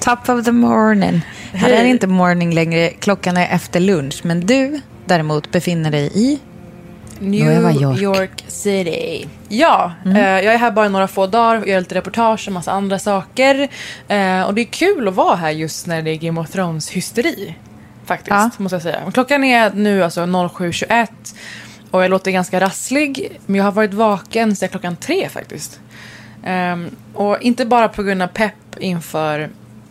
Top of the morning. Här är inte morning längre. Klockan är efter lunch. Men du däremot befinner dig i New York. York. City. Ja, Mm. eh, jag är här bara några få dagar och gör lite reportage och massa andra saker. Eh, och det är kul att vara här just när det är Game of Thrones-hysteri. Faktiskt, Ja. måste jag säga. Klockan är nu alltså 07.21 och jag låter ganska rasslig. Men jag har varit vaken sedan klockan tre faktiskt. Ehm, och inte bara på grund av pepp inför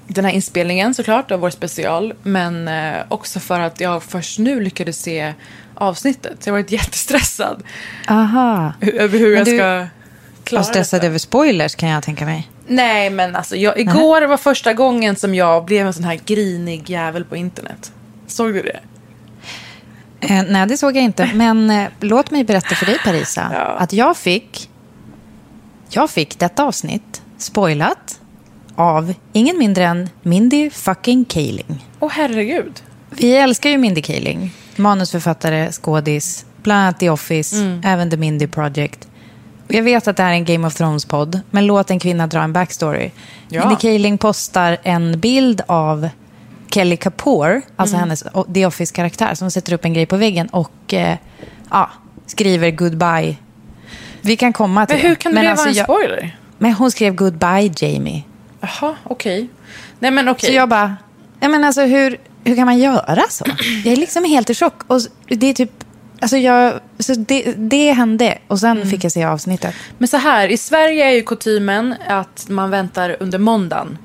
den här inspelningen såklart av vår special. Men eh, också för att jag först nu lyckades se avsnittet. Så jag har varit jättestressad Aha. över hur Men jag du ska klara Och stressad över spoilers kan jag tänka mig. Nej, men alltså jag, igår var första gången som jag blev en sån här grinig jävel på internet. Såg du det? Eh, nej, det såg jag inte. Men eh, låt mig berätta för dig, Parisa, Ja. att jag fick, jag fick detta avsnitt spoilat av ingen mindre än Mindy fucking Kaling. Åh herregud. Vi älskar ju Mindy Kaling. Manusförfattare, skådis, bland annat The Office, Mm. även The Mindy Project. Jag vet att det här är en Game of Thrones-podd, men låt en kvinna dra en backstory. Ja. Mindy Kaling postar en bild av Kelly Kapoor, alltså Mm. hennes The Office-karaktär, som sätter upp en grej på väggen och eh, ja, skriver goodbye. Vi kan komma till Men hur kan det alltså, vara en jag- spoiler? Men hon skrev goodbye Jamie. Jaha, okej. Nej men okej. Så jag bara, jag menar alltså hur, hur kan man göra så? Jag är liksom helt i chock. Och det är typ, alltså jag, så det, det hände och sen Mm. fick jag se avsnittet. Men så här, i Sverige är ju kutymen att man väntar under måndagen.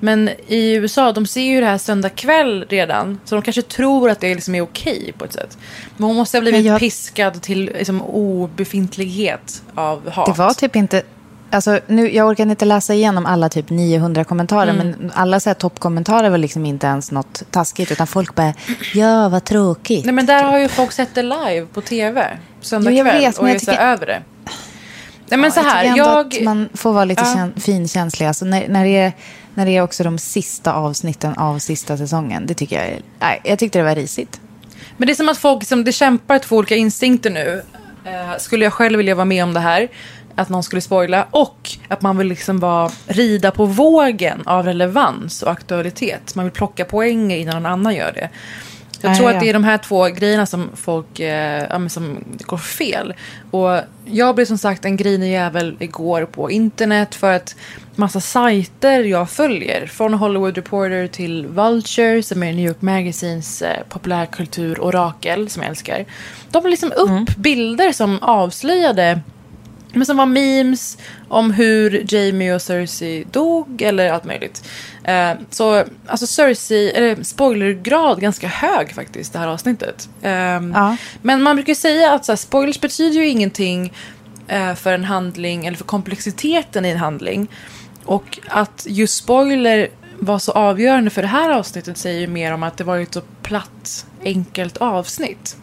Men i USA, de ser ju det här söndag kväll redan. Så de kanske tror att det liksom är okej på ett sätt. Men hon måste ha blivit Men jag- piskad till liksom, obefintlighet av hat. Det var typ inte, alltså nu, jag orkar inte läsa igenom alla typ 900 kommentarer, Mm. men alla så här toppkommentarer var liksom inte ens något taskigt, utan folk bara, ja vad tråkigt. Nej men där har ju folk sett det live på tv. Söndag Jo, jag kväll. vet, och jag är så tycker- över det. Nej men Ja, så här, jag tycker ändå jag... att man får vara lite Ja. kän- finkänslig. Alltså när, när, det är, när det är också de sista avsnitten av sista säsongen, det tycker jag nej, jag tyckte det var risigt. Men det är som att folk liksom, det kämpar två olika instinkter nu. Eh, skulle jag själv vilja vara med om det här, att någon skulle spoila, och att man vill liksom vara, rida på vågen av relevans och aktualitet. Man vill plocka poänger innan någon annan gör det. Jag Ja, tror ja, att det är de här två grejerna som folk, eh, ja, som går fel. Och jag blev som sagt en grinig jävel igår på internet för att massa sajter jag följer, från Hollywood Reporter till Vulture som är New York Magazines eh, populärkultur-orakel som jag älskar. De la liksom upp bilder som avslöjade men som var memes om hur Jamie och Cersei dog eller allt möjligt. Eh, så alltså Cersei, eller spoilergrad ganska hög faktiskt det här avsnittet. Ehm, Ja. Men man brukar säga att så här, spoilers betyder ju ingenting eh, för en handling eller för komplexiteten i en handling. Och att just spoiler var så avgörande för det här avsnittet säger ju mer om att det var ett så platt, enkelt avsnitt.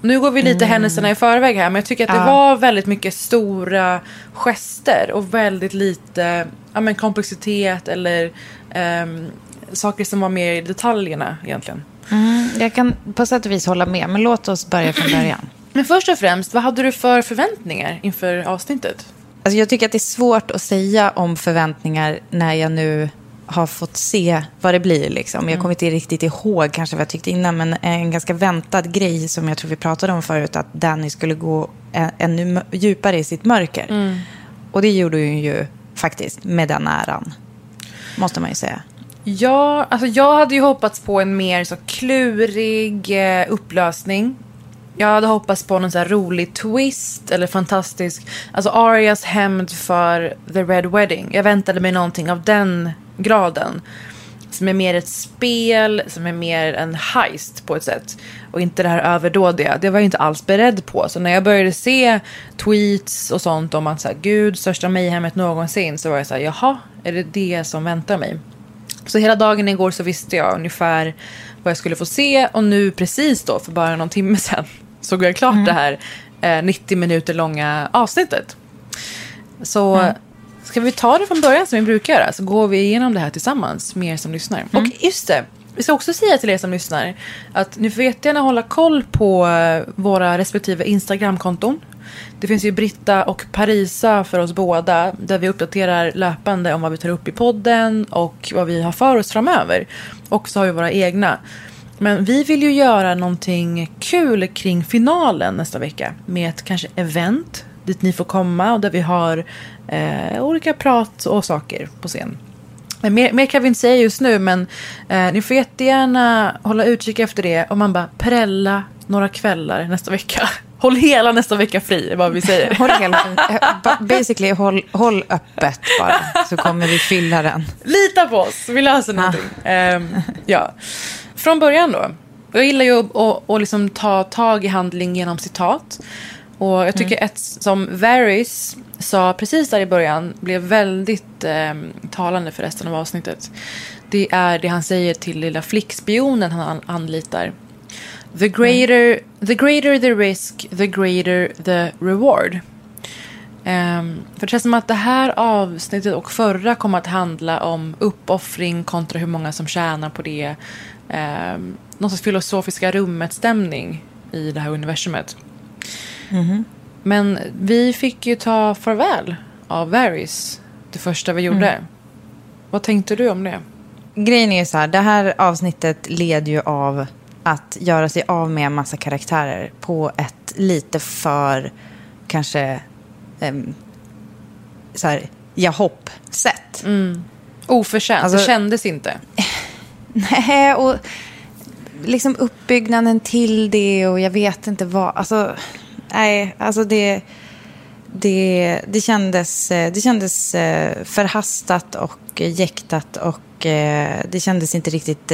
Nu går vi lite händelserna i förväg här, men jag tycker att det Mm. Ja. var väldigt mycket stora gester och väldigt lite ja, men komplexitet eller ehm, saker som var mer i detaljerna egentligen. Mm, jag kan på sätt och vis hålla med, men låt oss börja från början. Men först och främst, vad hade du för förväntningar inför avsnittet? Alltså jag tycker att det är svårt att säga om förväntningar när jag nu har fått se vad det blir. Liksom. Jag kommer inte riktigt ihåg kanske vad jag tyckte innan, men en ganska väntad grej som jag tror vi pratade om förut, att Danny skulle gå ännu djupare i sitt mörker. Och det gjorde hon ju faktiskt med den äran, måste man ju säga. Ja, alltså jag hade ju hoppats på en mer så klurig eh, upplösning. Jag hade hoppats på någon så här rolig twist eller fantastisk, alltså Arias hämnd för The Red Wedding. Jag väntade mig någonting av den graden. Som är mer ett spel, som är mer en heist på ett sätt. Och inte det här överdådiga. Det var jag inte alls beredd på. Så när jag började se tweets och sånt om att så här, gud, största mayhemmet någonsin. Så var jag så här, jaha, är det det som väntar mig? Så hela dagen igår så visste jag ungefär vad jag skulle få se. Och nu precis då, för bara någon timme sedan, såg jag klart det här eh, 90 minuter långa avsnittet. Så ska vi ta det från början som vi brukar göra. Så går vi igenom det här tillsammans med er som lyssnar. Och just det, vi ska också säga till er som lyssnar att ni får jättegärna hålla koll på eh, våra respektive Instagramkonton. Det finns ju Britta och Parisa för oss båda där vi uppdaterar löpande om vad vi tar upp i podden och vad vi har för oss framöver. Och så har vi våra egna. Men vi vill ju göra någonting kul kring finalen nästa vecka med ett kanske event dit ni får komma och där vi har eh, olika prat och saker på scen. Mer, mer kan vi inte säga just nu, men eh, ni får jättegärna hålla utkik efter det. Om man bara prella några kvällar nästa vecka. Håll hela nästa vecka fri, är vad vi säger. Håll hela, ba- basically, håll, håll öppet bara, så kommer vi fylla den. Lita på oss, vi löser någonting. Ehm, ja. Från början då. Jag gillar ju att, att, att liksom ta tag i handling genom citat. Och jag tycker ett som Varys sa precis där i början blev väldigt ehm, talande för resten av avsnittet. Det är det han säger till lilla flickspionen han an- anlitar. The greater, the greater the risk, the greater the reward. Ehm, för det känns som att det här avsnittet och förra kommer att handla om uppoffring kontra hur många som tjänar på det. Um, någon sorts filosofiska rummet-stämning i det här universumet. Men vi fick ju ta farväl av Varys det första vi gjorde. Vad tänkte du om det? Grejen är så här, det här avsnittet leder ju av att göra sig av med en massa karaktärer på ett lite för, kanske, um, så här, jahopp-sätt. Oförtjänt, Alltså- det kändes inte. Nej, och liksom uppbyggnaden till det och jag vet inte vad. Alltså, nej, alltså det, det, det kändes, eh, det kändes eh, förhastat och jäktat och eh, det kändes inte riktigt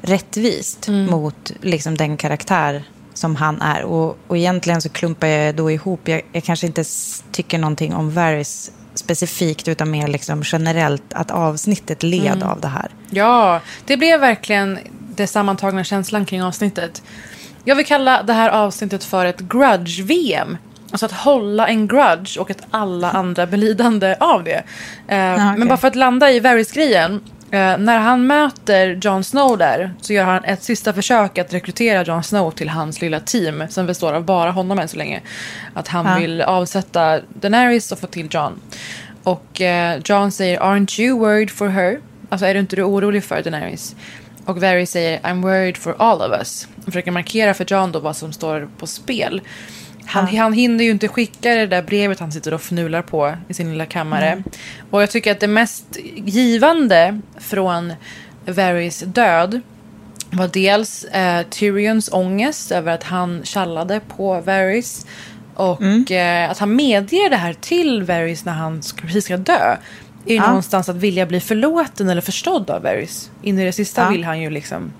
rättvist mot liksom, den karaktär som han är. Och, och egentligen så klumpar jag då ihop, jag, jag kanske inte tycker någonting om Varys specifikt utan mer liksom generellt att avsnittet led av det här. Ja, det blev verkligen det sammantagna känslan kring avsnittet. Jag vill kalla det här avsnittet för ett grudge-VM. Alltså att hålla en grudge och att alla andra blir lidande av det. Eh, okej. Men bara för att landa i Varys-grejen. Eh, när han möter Jon Snow där så gör han ett sista försök att rekrytera Jon Snow till hans lilla team som består av bara honom än så länge. Att han Ja. vill avsätta Daenerys och få till Jon. Och eh, Jon säger “Aren't you worried for her?” Alltså är du inte du orolig för Daenerys? Och Varys säger “I'm worried for all of us”. Han försöker markera för Jon då vad som står på spel. Han, han hinner ju inte skicka det där brevet han sitter och fnular på i sin lilla kammare. Och jag tycker att det mest givande från Varys död var dels eh, Tyrions ångest över att han tjallade på Varys. Och eh, att han medger det här till Varys när han ska, precis ska dö. Är ju Ja. någonstans att vilja bli förlåten eller förstådd av Varys. In i det sista Ja. vill han ju liksom...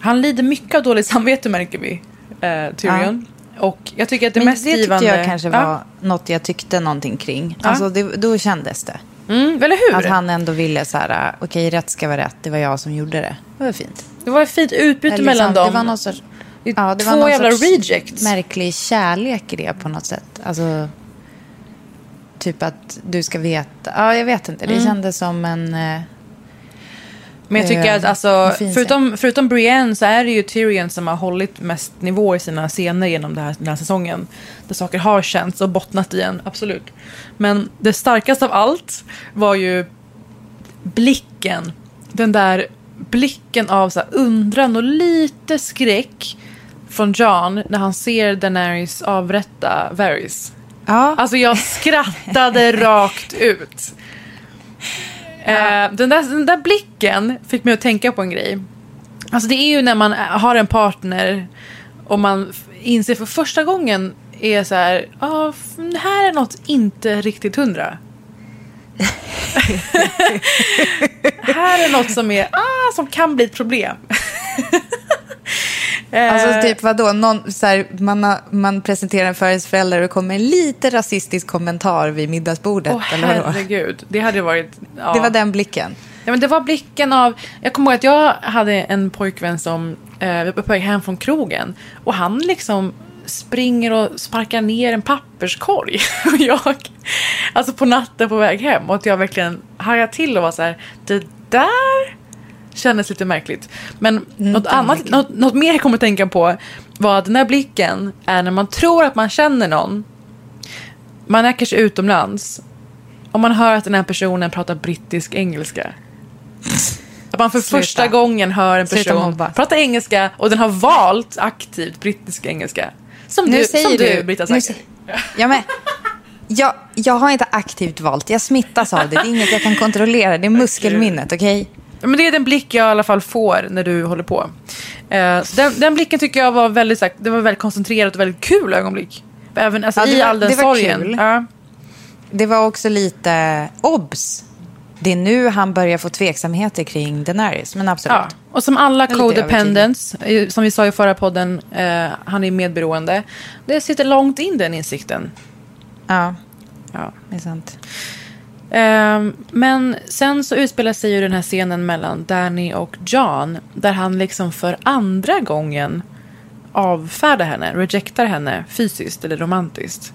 Han lider mycket av dåligt samvete märker vi, eh, Tyrion. Och jag tycker att det Men mest det tyckte givande... jag kanske var Ja. något jag tyckte någonting kring. Ja. Alltså det, då kändes det. Mm, eller hur? Att han ändå ville så här, okej rätt ska vara rätt, det var jag som gjorde det. Det var fint. Det var ett fint utbyte Eller mellan liksom, dem. Det var någon sorts, Det ja, det var två någon jävla rejects. märklig kärlek i det på något sätt. Alltså, typ att du ska veta, ja jag vet inte, det Mm. kändes som en... Eh, Men jag tycker Eh, att alltså, förutom, förutom Brienne så är det ju Tyrion som har hållit mest nivå i sina scener genom det här, den här säsongen. Där saker har känts och bottnat i en, absolut. Men det starkaste av allt var ju blicken. Den där blicken av så undran och lite skräck från John när han ser Daenerys avrätta Varys. Ja, Alltså jag skrattade rakt ut. Eh, den, där, den där blicken fick mig att tänka på en grej. Alltså det är ju när man har en partner och man inser för första gången är så här, ah, här är något inte riktigt hundra. här är något som är, ah, som kan bli ett problem. Alltså Eh, typ vadå, Någon, så här, man, har, man presenterar en för ens föräldrar och kommer en lite rasistisk kommentar vid middagsbordet. Åh eller vadå? herregud, det hade varit... Ja. Det var den blicken. Ja, men det var blicken av... Jag kommer ihåg att jag hade en pojkvän som eh, var på väg hem från krogen. Och han liksom springer och sparkar ner en papperskorg. Och jag, alltså på natten på väg hem. Och att jag verkligen hajade till och var så här, det där kändes lite märkligt. Men något, annat, något, något mer jag kommer att tänka på var att den här blicken är när man tror att man känner någon. Man är kanske utomlands om man hör att den här personen pratar brittisk engelska. Att man för Sluta. första gången hör en person prata engelska och den har valt aktivt brittisk engelska. Som Nu du, säger som du, du- Britta sä- Ja, men, jag, jag har inte aktivt valt, jag smittas av det. Det är inget jag kan kontrollera, det är muskelminnet, okej? Men det är den blick jag i alla fall får när du håller på. Eh, så den, den blicken tycker jag var väldigt, så här, det var väldigt koncentrerat och väldigt kul ögonblick. Även alltså, Ja, det i var- all den det var sorgen. kul. Ja. Det var också lite obs. Det är nu han börjar få tveksamheter kring Daenerys, men absolut. Ja, och som alla codependents, som vi sa i förra podden, eh, han är medberoende. Det sitter långt in den insikten. Ja, Ja. det är sant. Ehm, men sen så utspelar sig ju den här scenen mellan Danny och John. Där han liksom för andra gången avfärdar henne, rejectar henne fysiskt eller romantiskt.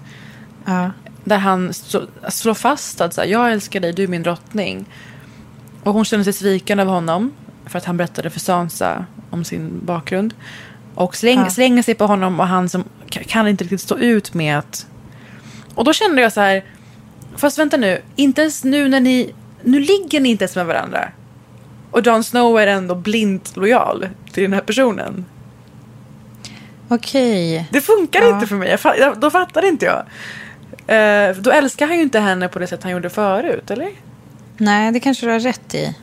Ja. Där han slå, slår fast att så här, jag älskar dig, du är min drottning. Och hon känner sig sviken av honom för att han berättade för Sansa om sin bakgrund. Och släng, Ja. slänger sig på honom och han som kan inte riktigt stå ut med att... Och då kände jag så här, fast vänta nu, inte ens nu när ni... Nu ligger ni inte ens med varandra. Och Jon Snow är ändå blint lojal till den här personen. Okej. Det funkar Ja. inte för mig. Jag, då fattar inte jag. Eh, då älskar han ju inte henne på det sätt han gjorde förut, eller? Nej, det kanske du har rätt i.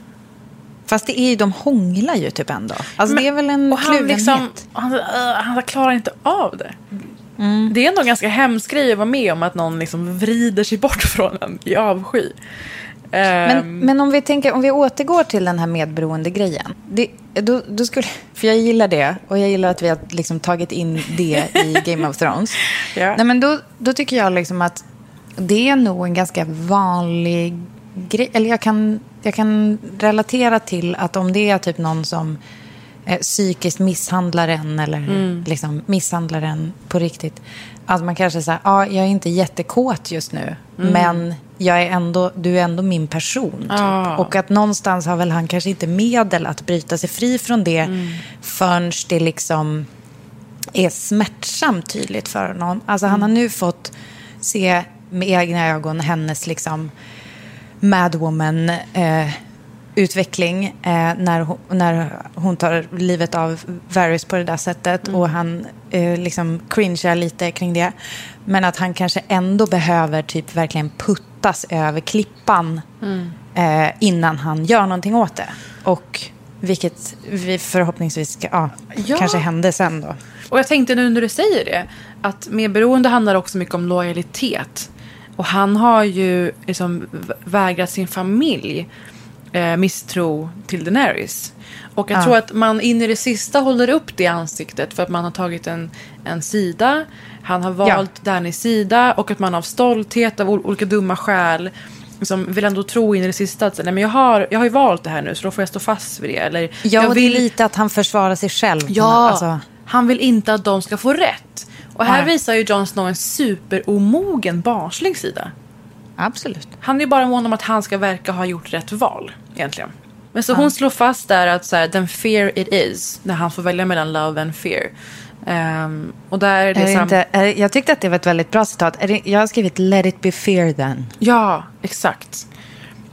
Fast det är ju, de hånglar ju typ ändå. Alltså Men- det är väl en och han, kluvenhet. liksom, han, han klarar inte av det. Det är ändå en ganska hemsk grej att vara med om att någon liksom vrider sig bort från en i avsky. Men, Ehm, men om vi tänker, om vi återgår till den här medberoende grejen. Det, då, då skulle, för jag gillar det och jag gillar att vi har liksom tagit in det i Game of Thrones. Ja. Nej, men då, då tycker jag liksom att det är nog en ganska vanlig grej. Eller jag kan, jag kan relatera till att om det är typ någon som eh, psykiskt misshandlar en eller Mm. liksom misshandlar en på riktigt. Att man kanske säger, ja, jag är inte jättekåt just nu, Mm. men jag är ändå, du är ändå min person. Typ. Ja. Och att någonstans har väl han kanske inte medel att bryta sig fri från det Mm. förrän det liksom är smärtsamt tydligt för honom. Alltså han har nu fått se med egna ögon hennes liksom Madwoman eh, utveckling eh, när, hon, när hon tar livet av Varys på det där sättet och han eh, liksom cringear lite kring det. Men att han kanske ändå behöver typ verkligen puttas över klippan eh, innan han gör någonting åt det. Och vilket vi förhoppningsvis ska, ja, Ja. kanske hände sen då. Och jag tänkte nu när du säger det, att medberoende handlar också mycket om lojalitet. Och han har ju liksom vägrat sin familj eh, misstro till Daenerys. Och jag Ja. tror att man in i det sista håller upp det ansiktet för att man har tagit en, en sida. Han har valt Dannys sida och att man av stolthet, av ol- olika dumma skäl liksom vill ändå tro in i det sista att nej, men jag, har, jag har ju valt det här nu så då får jag stå fast vid det. Eller, Ja, jag det är lite att han försvarar sig själv. Ja, Alltså, han vill inte att de ska få rätt. Och här Nej. visar ju Jon Snow en superomogen barnslig sida. Absolut. Han är bara mån om att han ska verka ha gjort rätt val, egentligen. Men så hon slår fast där att så här, den fear it is. När han får välja mellan love and fear. Ehm, och där är det, Är det sam- inte, är, jag tyckte att det var ett väldigt bra citat. Det, jag har skrivit let it be fear then. Ja, exakt.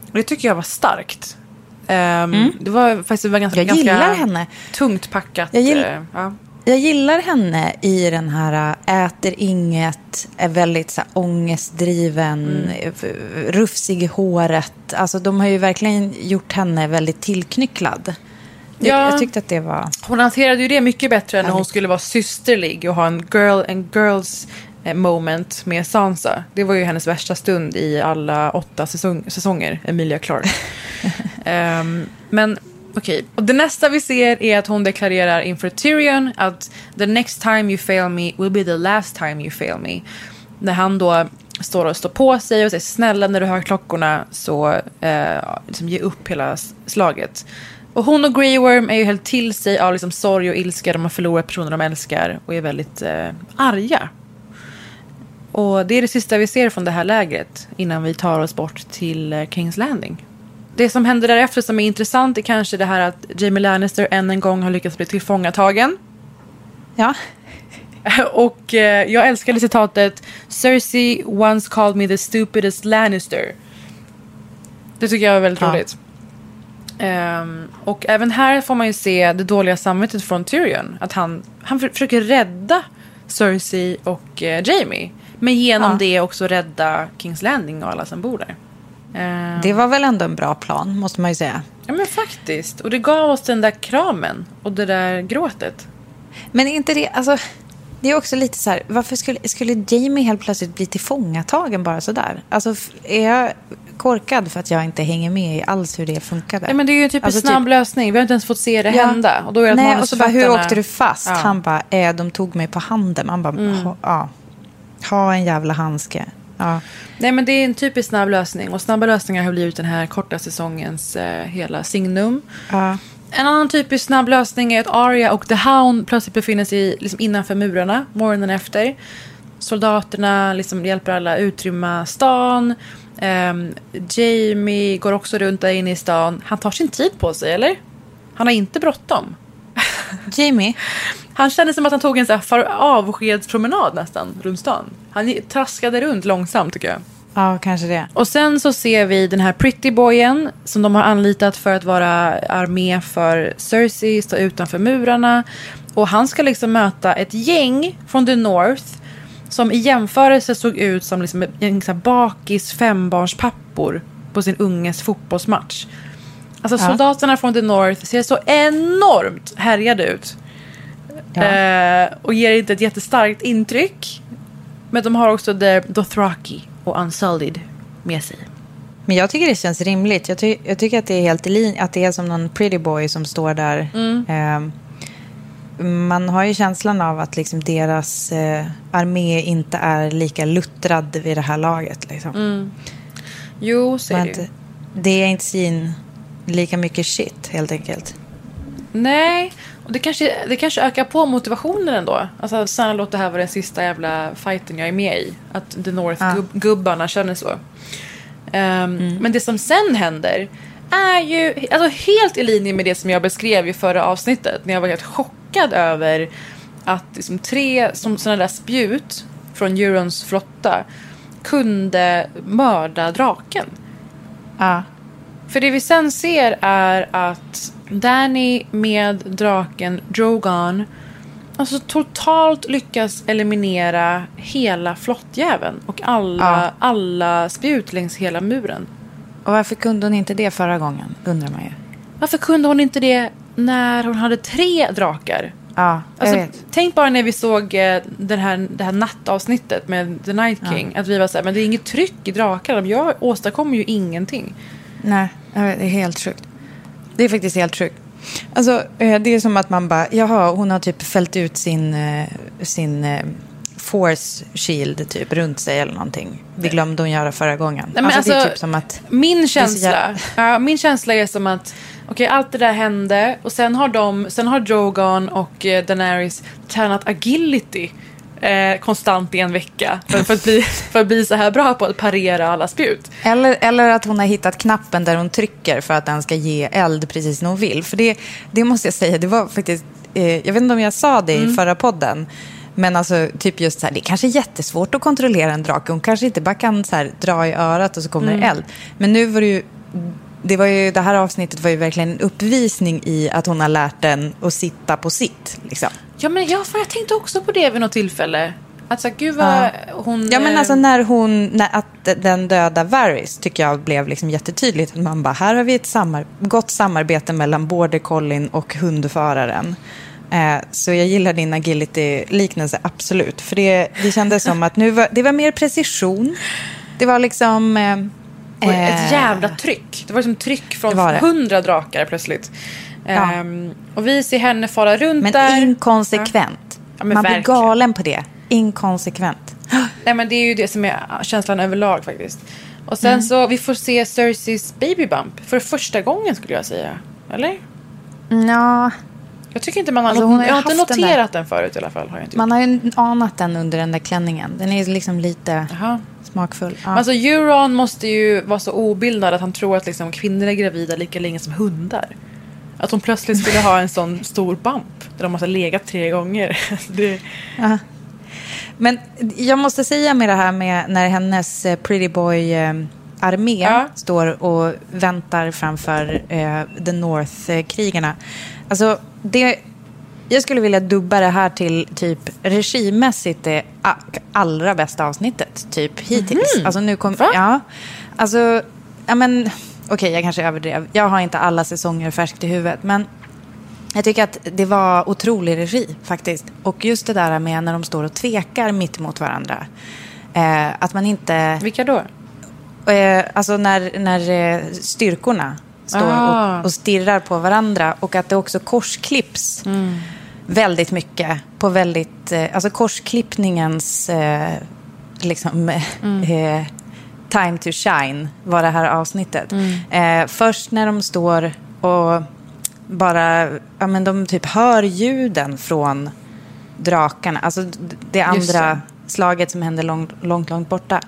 Och det tycker jag var starkt. Ehm, Det var faktiskt det var ganska, Mm. Jag ganska henne. tungt packat. Jag gill- eh, ja. Jag gillar henne i den här äh, äter inget, är väldigt så här, ångestdriven, Mm. f- rufsig i håret. Alltså de har ju verkligen gjort henne väldigt tillknycklad. Ja. Jag, tyckte att det var... Hon hanterade ju det mycket bättre än när hon skulle vara systerlig och ha en, girl, en girls eh, moment med Sansa. Det var ju hennes värsta stund i alla åtta säsong, säsonger, Emilia Clarke. Ehm, men okej, och det nästa vi ser är att hon deklarerar inför Tyrion att the next time you fail me will be the last time you fail me. När han då står och står på sig och säger snälla när du hör klockorna så eh, liksom ge upp hela slaget. Och hon och Grey Worm är ju helt till sig av liksom sorg och ilska. De har förlorat personer de älskar och är väldigt eh, arga. Och det är det sista vi ser från det här lägret innan vi tar oss bort till eh, Kings Landing. Det som händer därefter som är intressant är kanske det här att Jamie Lannister än en gång har lyckats bli tillfångatagen. Ja, Och eh, jag älskade citatet Cersei once called me the stupidest Lannister. Det tycker jag är väldigt Ja. roligt. Ehm, och även här får man ju se det dåliga samvetet från Tyrion. Att han, han för, försöker rädda Cersei och eh, Jamie. Men genom Ja. det också rädda Kings Landing och alla som bor där. Ehm, det var väl ändå en bra plan, måste man ju säga. Ja men faktiskt. Och det gav oss den där kramen och det där gråtet. Men inte det, alltså, det är också lite så här, varför skulle, skulle Jamie helt plötsligt bli tillfångatagen bara sådär? Alltså, är jag korkad för att jag inte hänger med i alls hur det funkade? Ja, men det är ju typ Alltså, en snabb lösning. Vi har inte ens fått se det hända. Och då är det Nej, och så bara, hur åkte du fast? Ja. Mm. Han bara, eh, de tog mig på handen. Man bara, ha, ja, ha en jävla handske. Ja. Nej men det är en typisk snabb lösning. Och snabba lösningar har blivit den här korta säsongens eh, hela signum. Ja. En annan typisk snabb lösning är att Arya och The Hound plötsligt befinner sig liksom innanför murarna morgonen efter. Soldaterna liksom hjälper alla utrymma stan. Ehm, Jamie går också runt där inne i stan. Han tar sin tid på sig, eller? Han har inte bråttom. Jamie, Han kände som att han tog en så här avskedspromenad nästan runt stan. Han traskade runt långsamt tycker jag. ja kanske det. Och sen så ser vi den här pretty boyen som de har anlitat för att vara armé för Cersei, stå utanför murarna. Och han ska liksom möta ett gäng från the North som i jämförelse såg ut som liksom en så här bakis fembarnspappor på sin unges fotbollsmatch. Alltså Ja. soldaterna från the North ser så enormt härjade ut. Ja. Eh, och ger inte ett jättestarkt intryck. Men de har också The Dothraki och Unsullied med sig. Men jag tycker det känns rimligt. Jag, ty jag tycker att det är helt i linje, att det är som någon pretty boy som står där. Mm. Ehm, man har ju känslan av att liksom deras eh, armé inte är lika luttrad vid det här laget. Liksom. Mm. Jo, ju. inte, det är inte sin lika mycket shit helt enkelt. Nej, och det kanske, det kanske ökar på motivationen ändå. Alltså snälla låt det här vara den sista jävla fighten jag är med i. Att The North-gubbarna känner så. Ehm, Men det som sen händer är ju alltså, helt i linje med det som jag beskrev i förra avsnittet. När jag var helt chockad över att liksom, tre som sådana där spjut från Eurons flotta kunde mörda draken. Ja. För det vi sen ser är att Danny med draken Drogon alltså totalt lyckas eliminera hela flottjäveln och alla, Ja. alla spjut längs hela muren. Och varför kunde hon inte det förra gången, undrar man ju. Varför kunde hon inte det när hon hade tre drakar? Ja, jag Alltså, vet. tänk bara när vi såg eh, den här, det här nattavsnittet med The Night King. Att vi var så här, men det är inget tryck i drakarna. Jag åstadkommer ju ingenting. Nej, det är helt sjukt. Det är faktiskt helt sjukt. Alltså, eh, det är som att man bara, jaha, hon har typ fällt ut sin, eh, sin eh, force shield typ runt sig eller någonting. Det glömde hon göra förra gången. men alltså, det är alltså, typ som att... Min känsla, jävla- ja, min känsla är som att okej, allt det där hände och sen har de, sen har Drogon och Daenerys tränat agility eh, konstant i en vecka för, för, att bli, för att bli så här bra på att parera alla spjut. Eller, eller att hon har hittat knappen där hon trycker för att den ska ge eld precis när hon vill. För det, det måste jag säga, det var faktiskt, eh, jag vet inte om jag sa det i förra podden, men alltså typ just så här, det är kanske jättesvårt att kontrollera en drake. Hon kanske inte bara kan så här, dra i örat och så kommer det eld. Men nu var det ju, det, var ju, det här avsnittet var ju verkligen en uppvisning i att hon har lärt den att sitta på sitt. Liksom. Ja, men jag, jag tänkte också på det vid något tillfälle. Att så gud vad Ja. hon... Ja, men eh, alltså när hon, när, att den döda Varys tycker jag blev liksom jättetydligt. Att man bara, här har vi ett samar, gott samarbete mellan border collien och hundföraren. Eh, så jag gillar din agility-liknelse, absolut. För det, det kändes som att nu var, det var mer precision. Det var liksom... Eh, Och eh, ett jävla tryck. Det var som tryck från hundra drakar plötsligt. Ja. Ehm, och vi ser henne fara runt Men där. inkonsekvent. Ja, men man blir verkligen. galen på det. Inkonsekvent. Nej, men det är ju det som är känslan överlag faktiskt. Och sen Mm. så, vi får se Cerseis baby bump för första gången skulle jag säga. Eller? Ja, Jag tycker inte man har, Alltså, har jag har inte haft den noterat den, förut i alla fall. Har jag inte man har ju anat den under den där klänningen. Den är liksom lite Jaha. smakfull. Ja. Alltså Euron måste ju vara så obildad att han tror att liksom, kvinnor är gravida lika länge som hundar. Att hon plötsligt skulle ha en sån stor bump där de måste ha legat tre gånger. det. Men jag måste säga med det här med när hennes eh, pretty boy eh, armé Ja. står och väntar framför eh, the North-krigarna. Alltså, det, jag skulle vilja dubba det här till typ regimässigt det allra bästa avsnittet, typ hittills. Alltså nu kom. Va? ja, alltså, ja men, okej jag kanske överdrev. Jag har inte alla säsonger färskt i huvudet, men jag tycker att det var otrolig regi faktiskt. Och just det där med när de står och tvekar mitt emot varandra. Eh, att man inte... vilka då? Eh, alltså när, när eh, styrkorna står Ah. och, och stirrar på varandra. Och att det också korsklipps Mm. väldigt mycket. På väldigt... Eh, alltså korsklippningens... Eh, liksom... Mm. Eh, time to shine var det här avsnittet. Mm. Eh, först när de står och bara... Ja, men de typ hör ljuden från drakarna. Alltså det andra det. slaget som händer långt, långt, långt borta.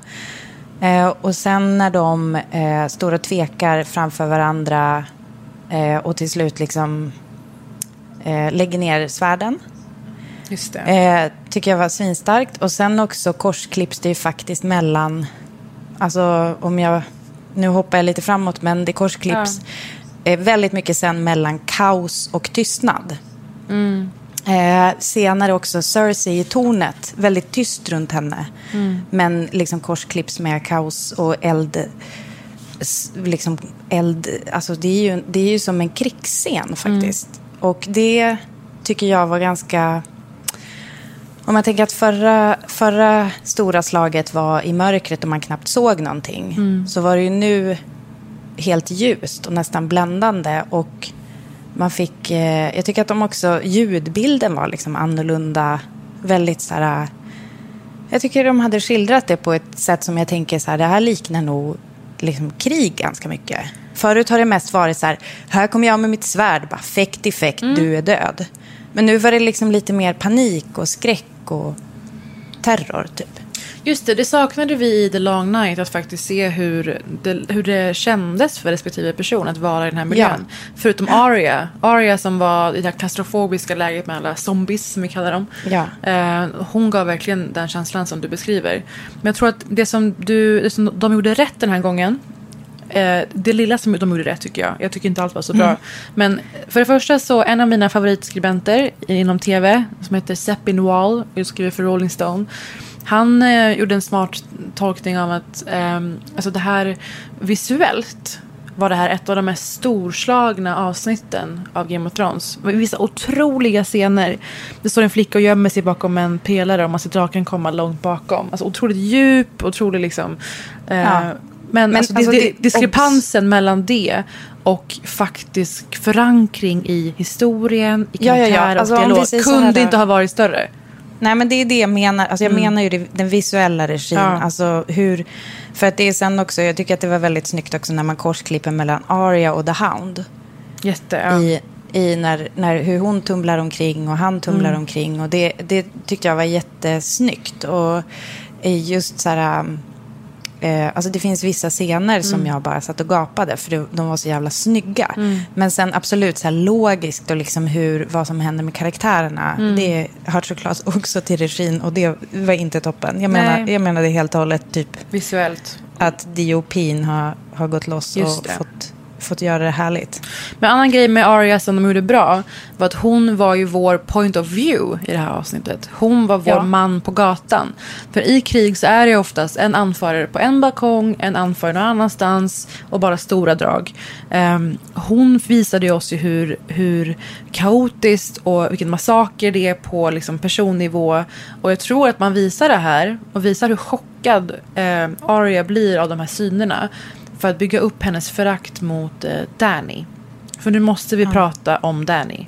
Eh, och sen när de eh, står och tvekar framför varandra eh, och till slut liksom eh, lägger ner svärden. Just det. Eh, tycker jag var svinstarkt. Och sen också korsklipps det ju faktiskt mellan, alltså om jag, nu hoppar jag lite framåt, men det korsklipps eh, väldigt mycket sen mellan kaos och tystnad. Eh, senare också Cersei i tornet, väldigt tyst runt henne. Men liksom korsklipps med kaos och eld. Liksom eld, alltså det är ju, det är ju som en krigsscen faktiskt. Och det tycker jag var ganska... Om man tänker att förra, förra stora slaget var i mörkret och man knappt såg någonting. Så var det ju nu helt ljust och nästan bländande. Och man fick, eh, jag tycker att de också, ljudbilden var liksom annorlunda. Väldigt så här, jag tycker de hade skildrat det på ett sätt som jag tänker så här, det här liknar nog liksom krig ganska mycket. Förut har det mest varit så här, här kommer jag med mitt svärd, bara fäkt i fäkt, du är död. Men nu var det liksom lite mer panik och skräck och terror typ. Just det, det saknade vi i The Long Night. Att faktiskt se hur det, hur det kändes för respektive person att vara i den här miljön. Förutom Arya. Arya som var i det här klaustrofobiska läget med alla zombies som vi kallar dem. Ja. Eh, hon gav verkligen den känslan som du beskriver. Men jag tror att det som, du, det som de gjorde rätt den här gången. Eh, det lilla som de gjorde rätt tycker jag. Jag tycker inte allt var så bra. Men för det första så en av mina favoritskribenter inom tv som heter Seppin Wall och skriver för Rolling Stone. Han eh, gjorde en smart tolkning av att ehm, alltså det här visuellt var det här ett av de mest storslagna avsnitten av Game of Thrones. Vissa otroliga scener. Det står en flicka och gömmer sig bakom en pelare och man ser draken komma långt bakom. Alltså otroligt djup, otroligt liksom. Eh, Ja. Men, Men alltså, alltså det, det- diskrepansen mellan det och faktisk förankring i historien, i Ja, ja, ja. karaktär Alltså, och dialog kunde inte ha varit större. Nej, men det är det jag menar. Alltså, jag menar ju det, den visuella regin. Ja. Alltså, hur, för att det är sen också, jag tycker att det var väldigt snyggt också när man korsklipper mellan Arya och The Hound. Jätte, ja. I, i när, när, hur hon tumlar omkring och han tumlar Mm. omkring. Och det, det tyckte jag var jättesnyggt. Och just så här... Eh, alltså det finns vissa scener som Mm. jag bara satt och gapade för det, de var så jävla snygga. Men sen absolut så här logiskt och liksom hur, vad som händer med karaktärerna. Mm. Det hör såklart också till regin och det var inte toppen. Jag menar, Nej. jag menade helt och hållet typ Visuellt. att DOP'n har, har gått loss Just och det. fått, fått göra det härligt. Men en annan grej med Arya som de gjorde bra var att hon var ju vår point of view i det här avsnittet. Hon var vår Ja. man på gatan. För i krig så är det oftast en anförare på en balkong, en anförare någon annanstans och bara stora drag. Ehm, hon visade ju oss ju hur, hur kaotiskt och vilken massaker det är på liksom, personnivå. Och jag tror att man visar det här och visar hur chockad eh, Arya blir av de här synerna för att bygga upp hennes förakt mot eh, Danny. För nu måste vi prata om Danny.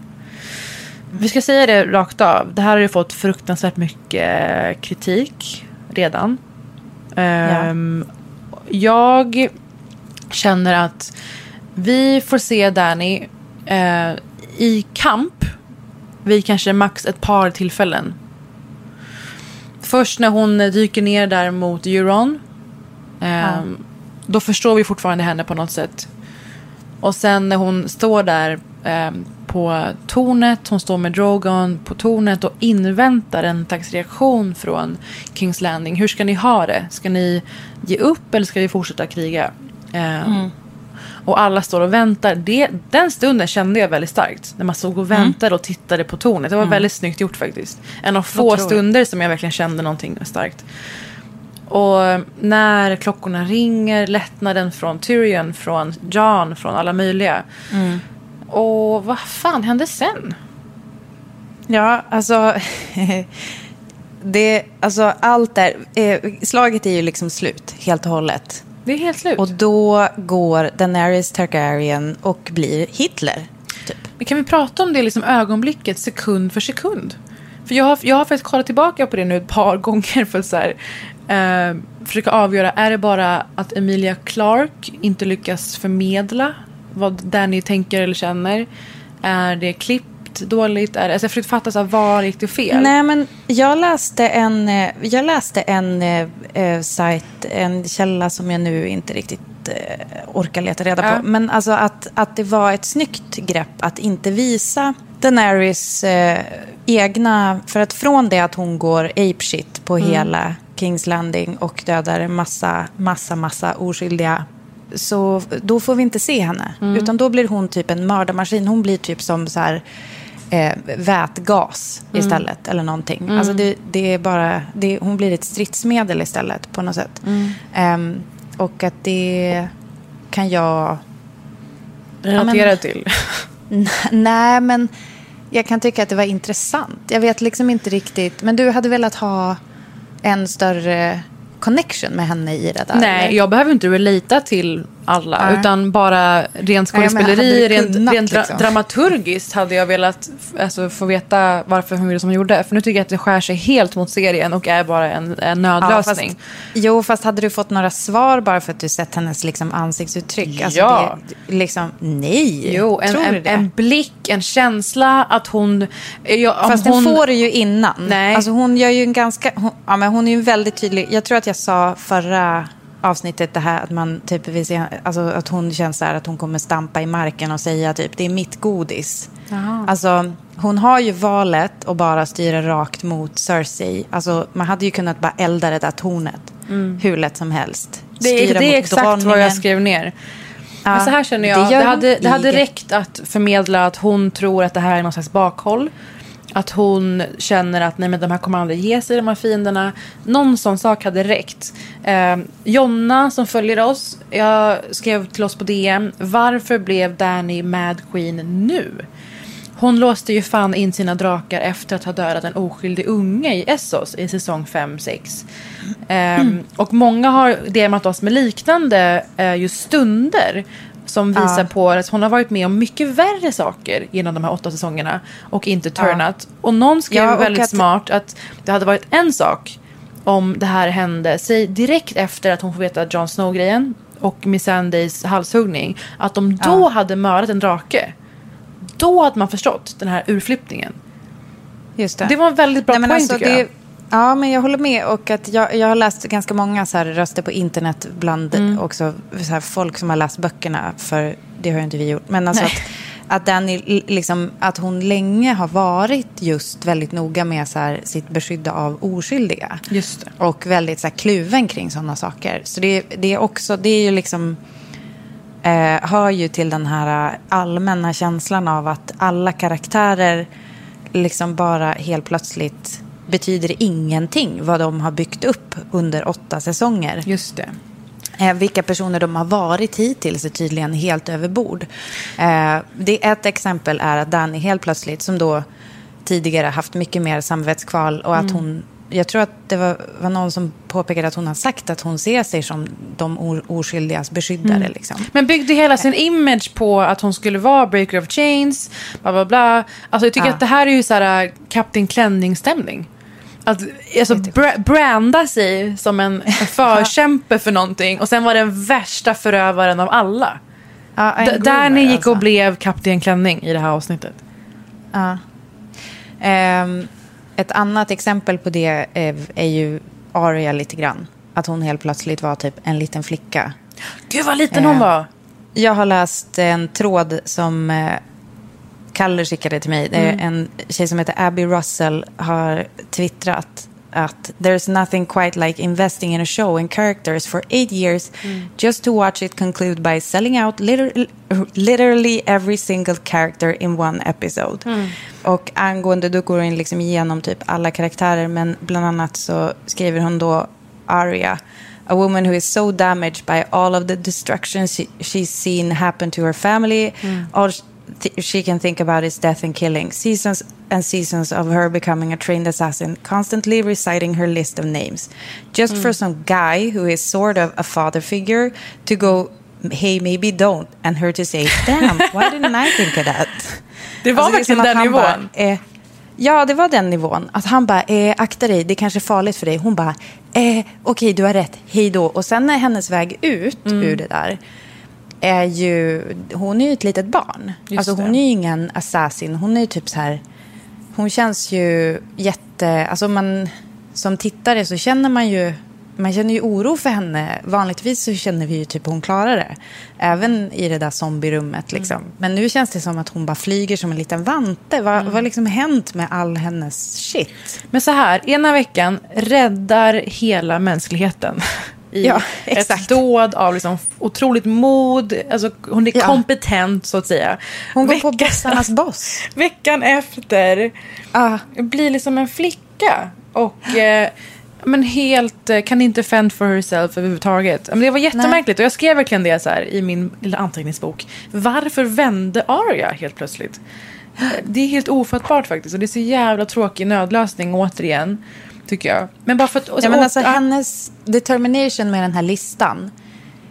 Vi ska säga det rakt av. Det här har ju fått fruktansvärt mycket kritik redan. Ehm, Jag känner att vi får se Danny eh, i kamp vid kanske max ett par tillfällen. Först när hon eh, dyker ner där mot Euron. Ehm, Då förstår vi fortfarande henne på något sätt. Och sen när hon står där ehm, på tornet, hon står med Drogon på tornet och inväntar en slags reaktion från Kings Landing. Hur ska ni ha det? Ska ni ge upp eller ska vi fortsätta kriga? Ehm, Och alla står och väntar. Det, den stunden kände jag väldigt starkt. När man stod och väntade och tittade på tornet. Det var väldigt snyggt gjort faktiskt. En av få stunder som jag verkligen kände någonting starkt. Och när klockorna ringer, lättnaden från Tyrion, från Jon, från alla möjliga. Och vad fan hände sen? Ja, alltså... det, alltså allt där... Eh, slaget är ju liksom slut helt och hållet. Det är helt slut. Och då går Daenerys Targaryen och blir Hitler. Typ. Men kan vi prata om det liksom ögonblicket sekund för sekund? För jag har, jag har faktiskt kollat tillbaka på det nu ett par gånger för så här, eh, försöka avgöra, är det bara att Emilia Clark inte lyckas förmedla vad Danny tänker eller känner? Är det klippt dåligt? Är det, alltså jag försökte fatta så här, var gick det fel? Nej, men jag läste en, eh, jag läste en eh, eh, sajt, en källa som jag nu inte riktigt eh, orkar leta reda Ja. på. Men alltså att, att det var ett snyggt grepp att inte visa Daenerys eh, egna... För att från det att hon går apeshit på hela Kings Landing och dödar massa, massa, massa oskyldiga så då får vi inte se henne. Utan då blir hon typ en mördarmaskin. Hon blir typ som så här eh, vätgas istället. Eller någonting. Alltså det, det är bara, det, hon blir ett stridsmedel istället på något sätt. Ehm, och att det kan jag... Relatera men- till. Nej, men jag kan tycka att det var intressant. Jag vet liksom inte riktigt. Men du hade velat ha en större connection med henne i det där? Nej, eller? jag behöver inte relata till alla. Nej. Utan bara rent skådespeleri, rent, kunnat, rent dra- liksom? dramaturgiskt hade jag velat alltså, få veta varför hon gjorde som hon gjorde. För nu tycker jag att det skär sig helt mot serien och är bara en, en Ja, nödlösning. fast, jo, fast hade du fått några svar bara för att du sett hennes liksom, ansiktsuttryck? Alltså, Ja. Det, liksom, nej. Jo, en, Tror du en, det? en blick, en känsla att hon... Ja, om Fast hon den får du ju innan. Nej. Alltså hon gör ju en ganska... Hon, ja, men hon är ju väldigt tydlig. Jag tror att jag sa förra avsnittet det här att man typ alltså att hon känns här att hon kommer stampa i marken och säga typ det är mitt godis. Alltså hon har ju valet att bara styra rakt mot Cersei. Alltså man hade ju kunnat bara elda det där tornet hur lätt som helst. Mm. Det är, Styra det är exakt vad jag skrev ner. Ja, Men så här känner det jag. Det, hon hade, det hade räckt att förmedla att hon tror att det här är någon slags bakhåll. Att hon känner att nej men de här kommer aldrig ge sig, de här fienderna. Någon sån sak hade räckt. Eh, Jonna som följer oss, jag skrev till oss på DM. Varför blev Danny Mad Queen nu? Hon låste ju fan in sina drakar efter att ha dödat en oskyldig unge i Essos i säsong 5-6. Ehm, och många har DMat oss med liknande eh, just stunder som visar på att hon har varit med om mycket värre saker genom de här åtta säsongerna och inte turnat. Och någon skrev Ja, och väldigt att- smart att det hade varit en sak om det här hände, säg direkt efter att hon får veta Jon Snow-grejen och Missandei's halshuggning, att de då hade mördat en drake. då hade man förstått den här urflippningen. Just det. Det var en väldigt bra Nej, poäng alltså, tycker jag. Ja, men jag håller med. Och att jag, jag har läst ganska många så här röster på internet bland Mm. också så här folk som har läst böckerna. För det har ju inte vi gjort. Men alltså att, att, Danny, liksom, att hon länge har varit just väldigt noga med så här, sitt beskydda av oskyldiga. Just det. Och väldigt så här, kluven kring sådana saker. Så det, det är också, det är ju liksom eh, hör ju till den här allmänna känslan av att alla karaktärer liksom bara helt plötsligt betyder ingenting vad de har byggt upp under åtta säsonger. Just det. Eh, vilka personer de har varit hittills är tydligen helt över bord. Eh, det, ett exempel är att Danny helt plötsligt, som då tidigare haft mycket mer samvetskval och att hon jag tror att det var, var någon som påpekade att hon har sagt att hon ser sig som de o- oskyldigas beskyddare. Liksom. Men byggde hela sin image på att hon skulle vara breaker of chains, bla bla bla. Alltså jag tycker Ja. att det här är ju så här äh, Kapten Klänning-stämning. Att alltså, bra- branda sig som en förkämpe för någonting och sen var den värsta förövaren av alla. Ja, groomer, där ni gick alltså. och blev Kapten Klänning i det här avsnittet. Ja. Ehm, ett annat exempel på det är, är ju Aria lite grann. Att hon helt plötsligt var typ en liten flicka. Gud vad liten hon Eh, var. Jag har läst en tråd som eh, Kalle skickade till mig. Det är En tjej som heter Abby Russell har twittrat att there's nothing quite like investing in a show and characters for eight years just to watch it conclude by selling out liter- literally every single character in one episode. Och angående, då går hon liksom igenom typ alla karaktärer men bland annat så skriver hon då Arya A woman who is so damaged by all of the destruction she, she's seen happen to her family. All sh- th- she can think about is death and killing. Seasons and seasons of her becoming a trained assassin, constantly reciting her list of names. Just for some guy who is sort of a father figure to go, hey, maybe don't. And her to say, damn, why didn't I think of that? Det var Alltså, verkligen den nivån. bara, eh, ja, det var den nivån. Att han bara, eh, akta dig, det kanske är farligt för dig. Hon bara, eh, okej, du har rätt, hej då. Och sen är hennes väg ut Mm. ur det där är ju, hon är ju ett litet barn. Just alltså hon det. är ju ingen assassin, hon är ju typ så här, hon känns ju jätte, alltså man, som tittare så känner man ju, man känner ju oro för henne. Vanligtvis så känner vi ju typ hon klarar det. Även i det där zombierummet liksom. Men nu känns det som att hon bara flyger som en liten vante. Vad vad har liksom hänt med all hennes shit? Men så här, ena veckan räddar hela mänskligheten. I Ja, ett dåd av liksom otroligt mod. Alltså, hon är Ja. kompetent så att säga. Hon går på Veckan- bossarnas boss. Veckan efter Ja. blir liksom en flicka. Och eh, men helt, eh, kan inte fend for herself överhuvudtaget. Men det var jättemärkligt och jag skrev verkligen det så här i min lilla anteckningsbok. Varför vände Arya helt plötsligt? Eh, Det är helt ofattbart faktiskt och det är så jävla tråkig nödlösning återigen. Tycker jag. Men bara för att... Ja, men alltså, hennes determination med den här listan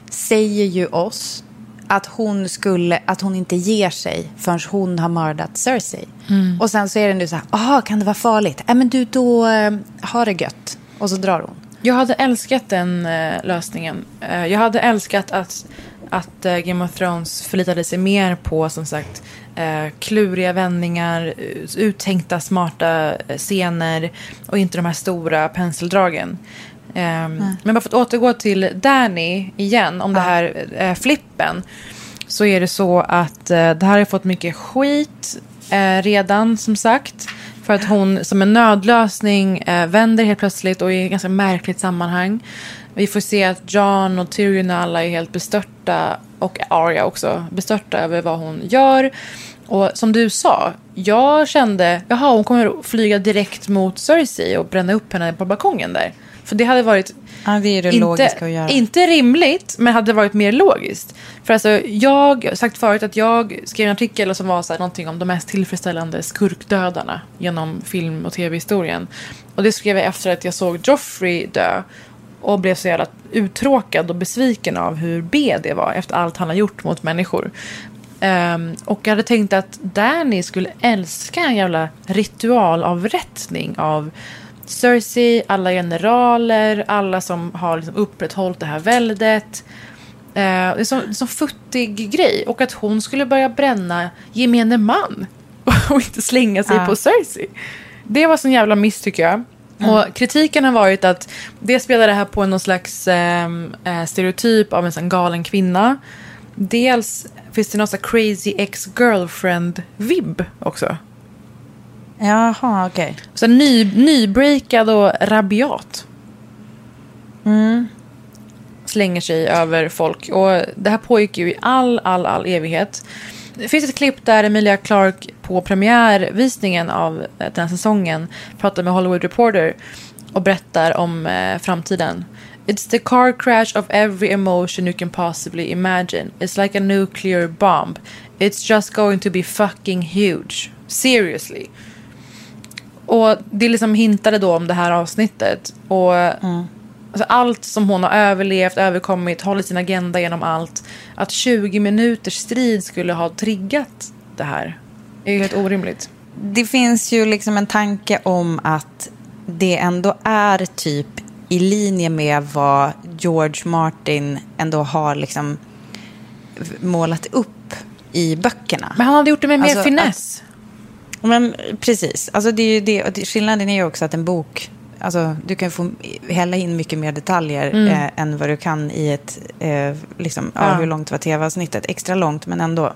säger ju oss att hon, skulle, att hon inte ger sig förrän hon har mördat Cersei. Mm. Och sen så är det nu så här, aha, kan det vara farligt? Ja, men du, då eh, har det gött. Och så drar hon. Jag hade älskat den eh, lösningen. Eh, jag hade älskat att, att Game of Thrones förlitade sig mer på som sagt eh, kluriga vändningar, eh, uttänkta smarta eh, scener och inte de här stora penseldragen. Ehm, men bara för att återgå till Danny igen, om det här eh, flippen. Så är det så att eh, det här har fått mycket skit eh, redan som sagt. För att hon som en nödlösning eh, vänder helt plötsligt och i ett ganska märkligt sammanhang. Vi får se att John och Tyrion och alla är helt bestörta och Arya också bestörta över vad hon gör. Och som du sa, jag kände, jaha hon kommer att flyga direkt mot Cersei och bränna upp henne på balkongen där. För det hade varit Ja, det är det inte, inte rimligt, men hade varit mer logiskt. För alltså, jag har sagt förut att jag skrev en artikel som var så här, någonting om de mest tillfredsställande skurkdödarna genom film och tv-historien. Och det skrev jag efter att jag såg Joffrey dö. Och blev så jävla uttråkad och besviken av hur B det var efter allt han har gjort mot människor. Ehm, och jag hade tänkt att Danny skulle älska en jävla ritualavrättning av Cersei, alla generaler, alla som har liksom upprätthållit det här väldet. det är en så futtig grej. Och att hon skulle börja bränna gemene man. Och inte slänga sig Ja. på Cersei. Det var sån jävla miss tycker jag. Och kritiken har varit att det spelar det här på någon slags ehm, eh, stereotyp av en sån galen kvinna. Dels finns det någon sån crazy ex-girlfriend-vibb också. Jaha, okej. Så ny, nybreakad och rabiat. Slänger sig över folk. Och det här pågick ju i all, all, all evighet. Det finns ett klipp där Emilia Clarke på premiärvisningen av eh, den här säsongen pratar med Hollywood Reporter och berättar om eh, framtiden. It's the car crash of every emotion you can possibly imagine. It's like a nuclear bomb. It's just going to be fucking huge. Seriously. Och det liksom hintade då om det här avsnittet. Och mm alltså allt som hon har överlevt, överkommit, hållit sin agenda genom allt. Att 20 minuters strid skulle ha triggat det här. är ju helt orimligt. Det finns ju liksom en tanke om att det ändå är typ i linje med vad George Martin ändå har liksom målat upp i böckerna. Men han hade gjort det med mer Alltså, finess. Men precis, alltså det är det- Skillnaden är ju också att en bok, alltså du kan få hälla in mycket mer detaljer eh, än vad du kan i ett, eh, liksom, ja. Hur långt var tv-avsnittet? Extra långt men ändå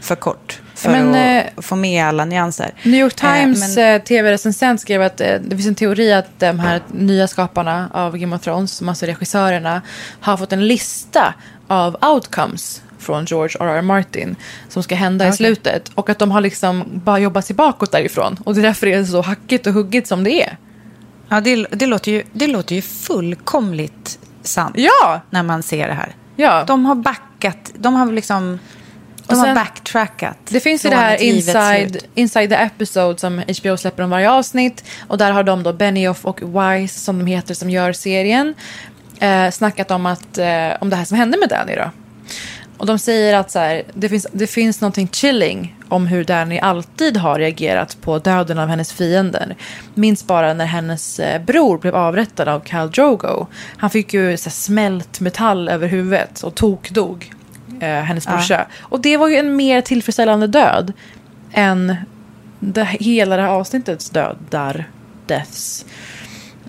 för kort. För Men, att eh, få med alla nyanser. New York Eh, Times men- eh, tv-recensent skrev att eh, det finns en teori att de här nya skaparna av Game of Thrones, som alltså regissörerna, har fått en lista av outcomes från George R.R. Martin som ska hända i slutet. Och att de har liksom bara jobbat sig bakåt därifrån. Och det är därför det är så hackigt och huggigt som det är. Ja, det, det, låter ju, det låter ju fullkomligt sant Ja! när man ser det här. Ja. De har backat, de har liksom, de Och har sen- backtrackat. Det finns ju det här inside, inside the episode som HBO släpper om varje avsnitt. Och där har de då Benioff och Wise, som de heter, som gör serien, eh, snackat om, att, eh, om det här som hände med Danny då. Och de säger att så här, det, finns, det finns någonting chilling om hur Danny alltid har reagerat på döden av hennes fiender. Minns bara när hennes eh, bror blev avrättad av Khal Drogo. Han fick ju så här, smält metall över huvudet och tokdog eh, hennes brorsa. Och det var ju en mer tillfredsställande död än det, hela det här avsnittets dödar, deaths.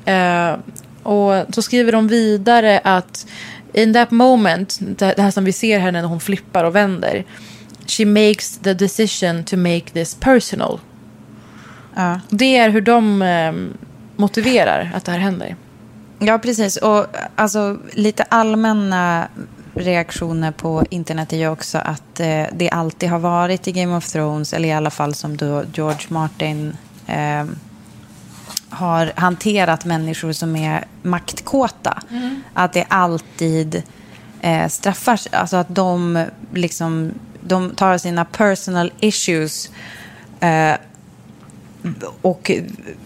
Eh, och så skriver de vidare att in that moment, det här som vi ser här när hon flippar och vänder, she makes the decision to make this personal. Ja. Det är hur de eh, motiverar att det här händer. Ja, precis. Och alltså, lite allmänna reaktioner på internet är ju också att eh, det alltid har varit i Game of Thrones, eller i alla fall som då George Martin eh, har hanterat människor som är maktkåta. Att det alltid eh, straffar. Alltså att de liksom, de tar sina personal issues eh, och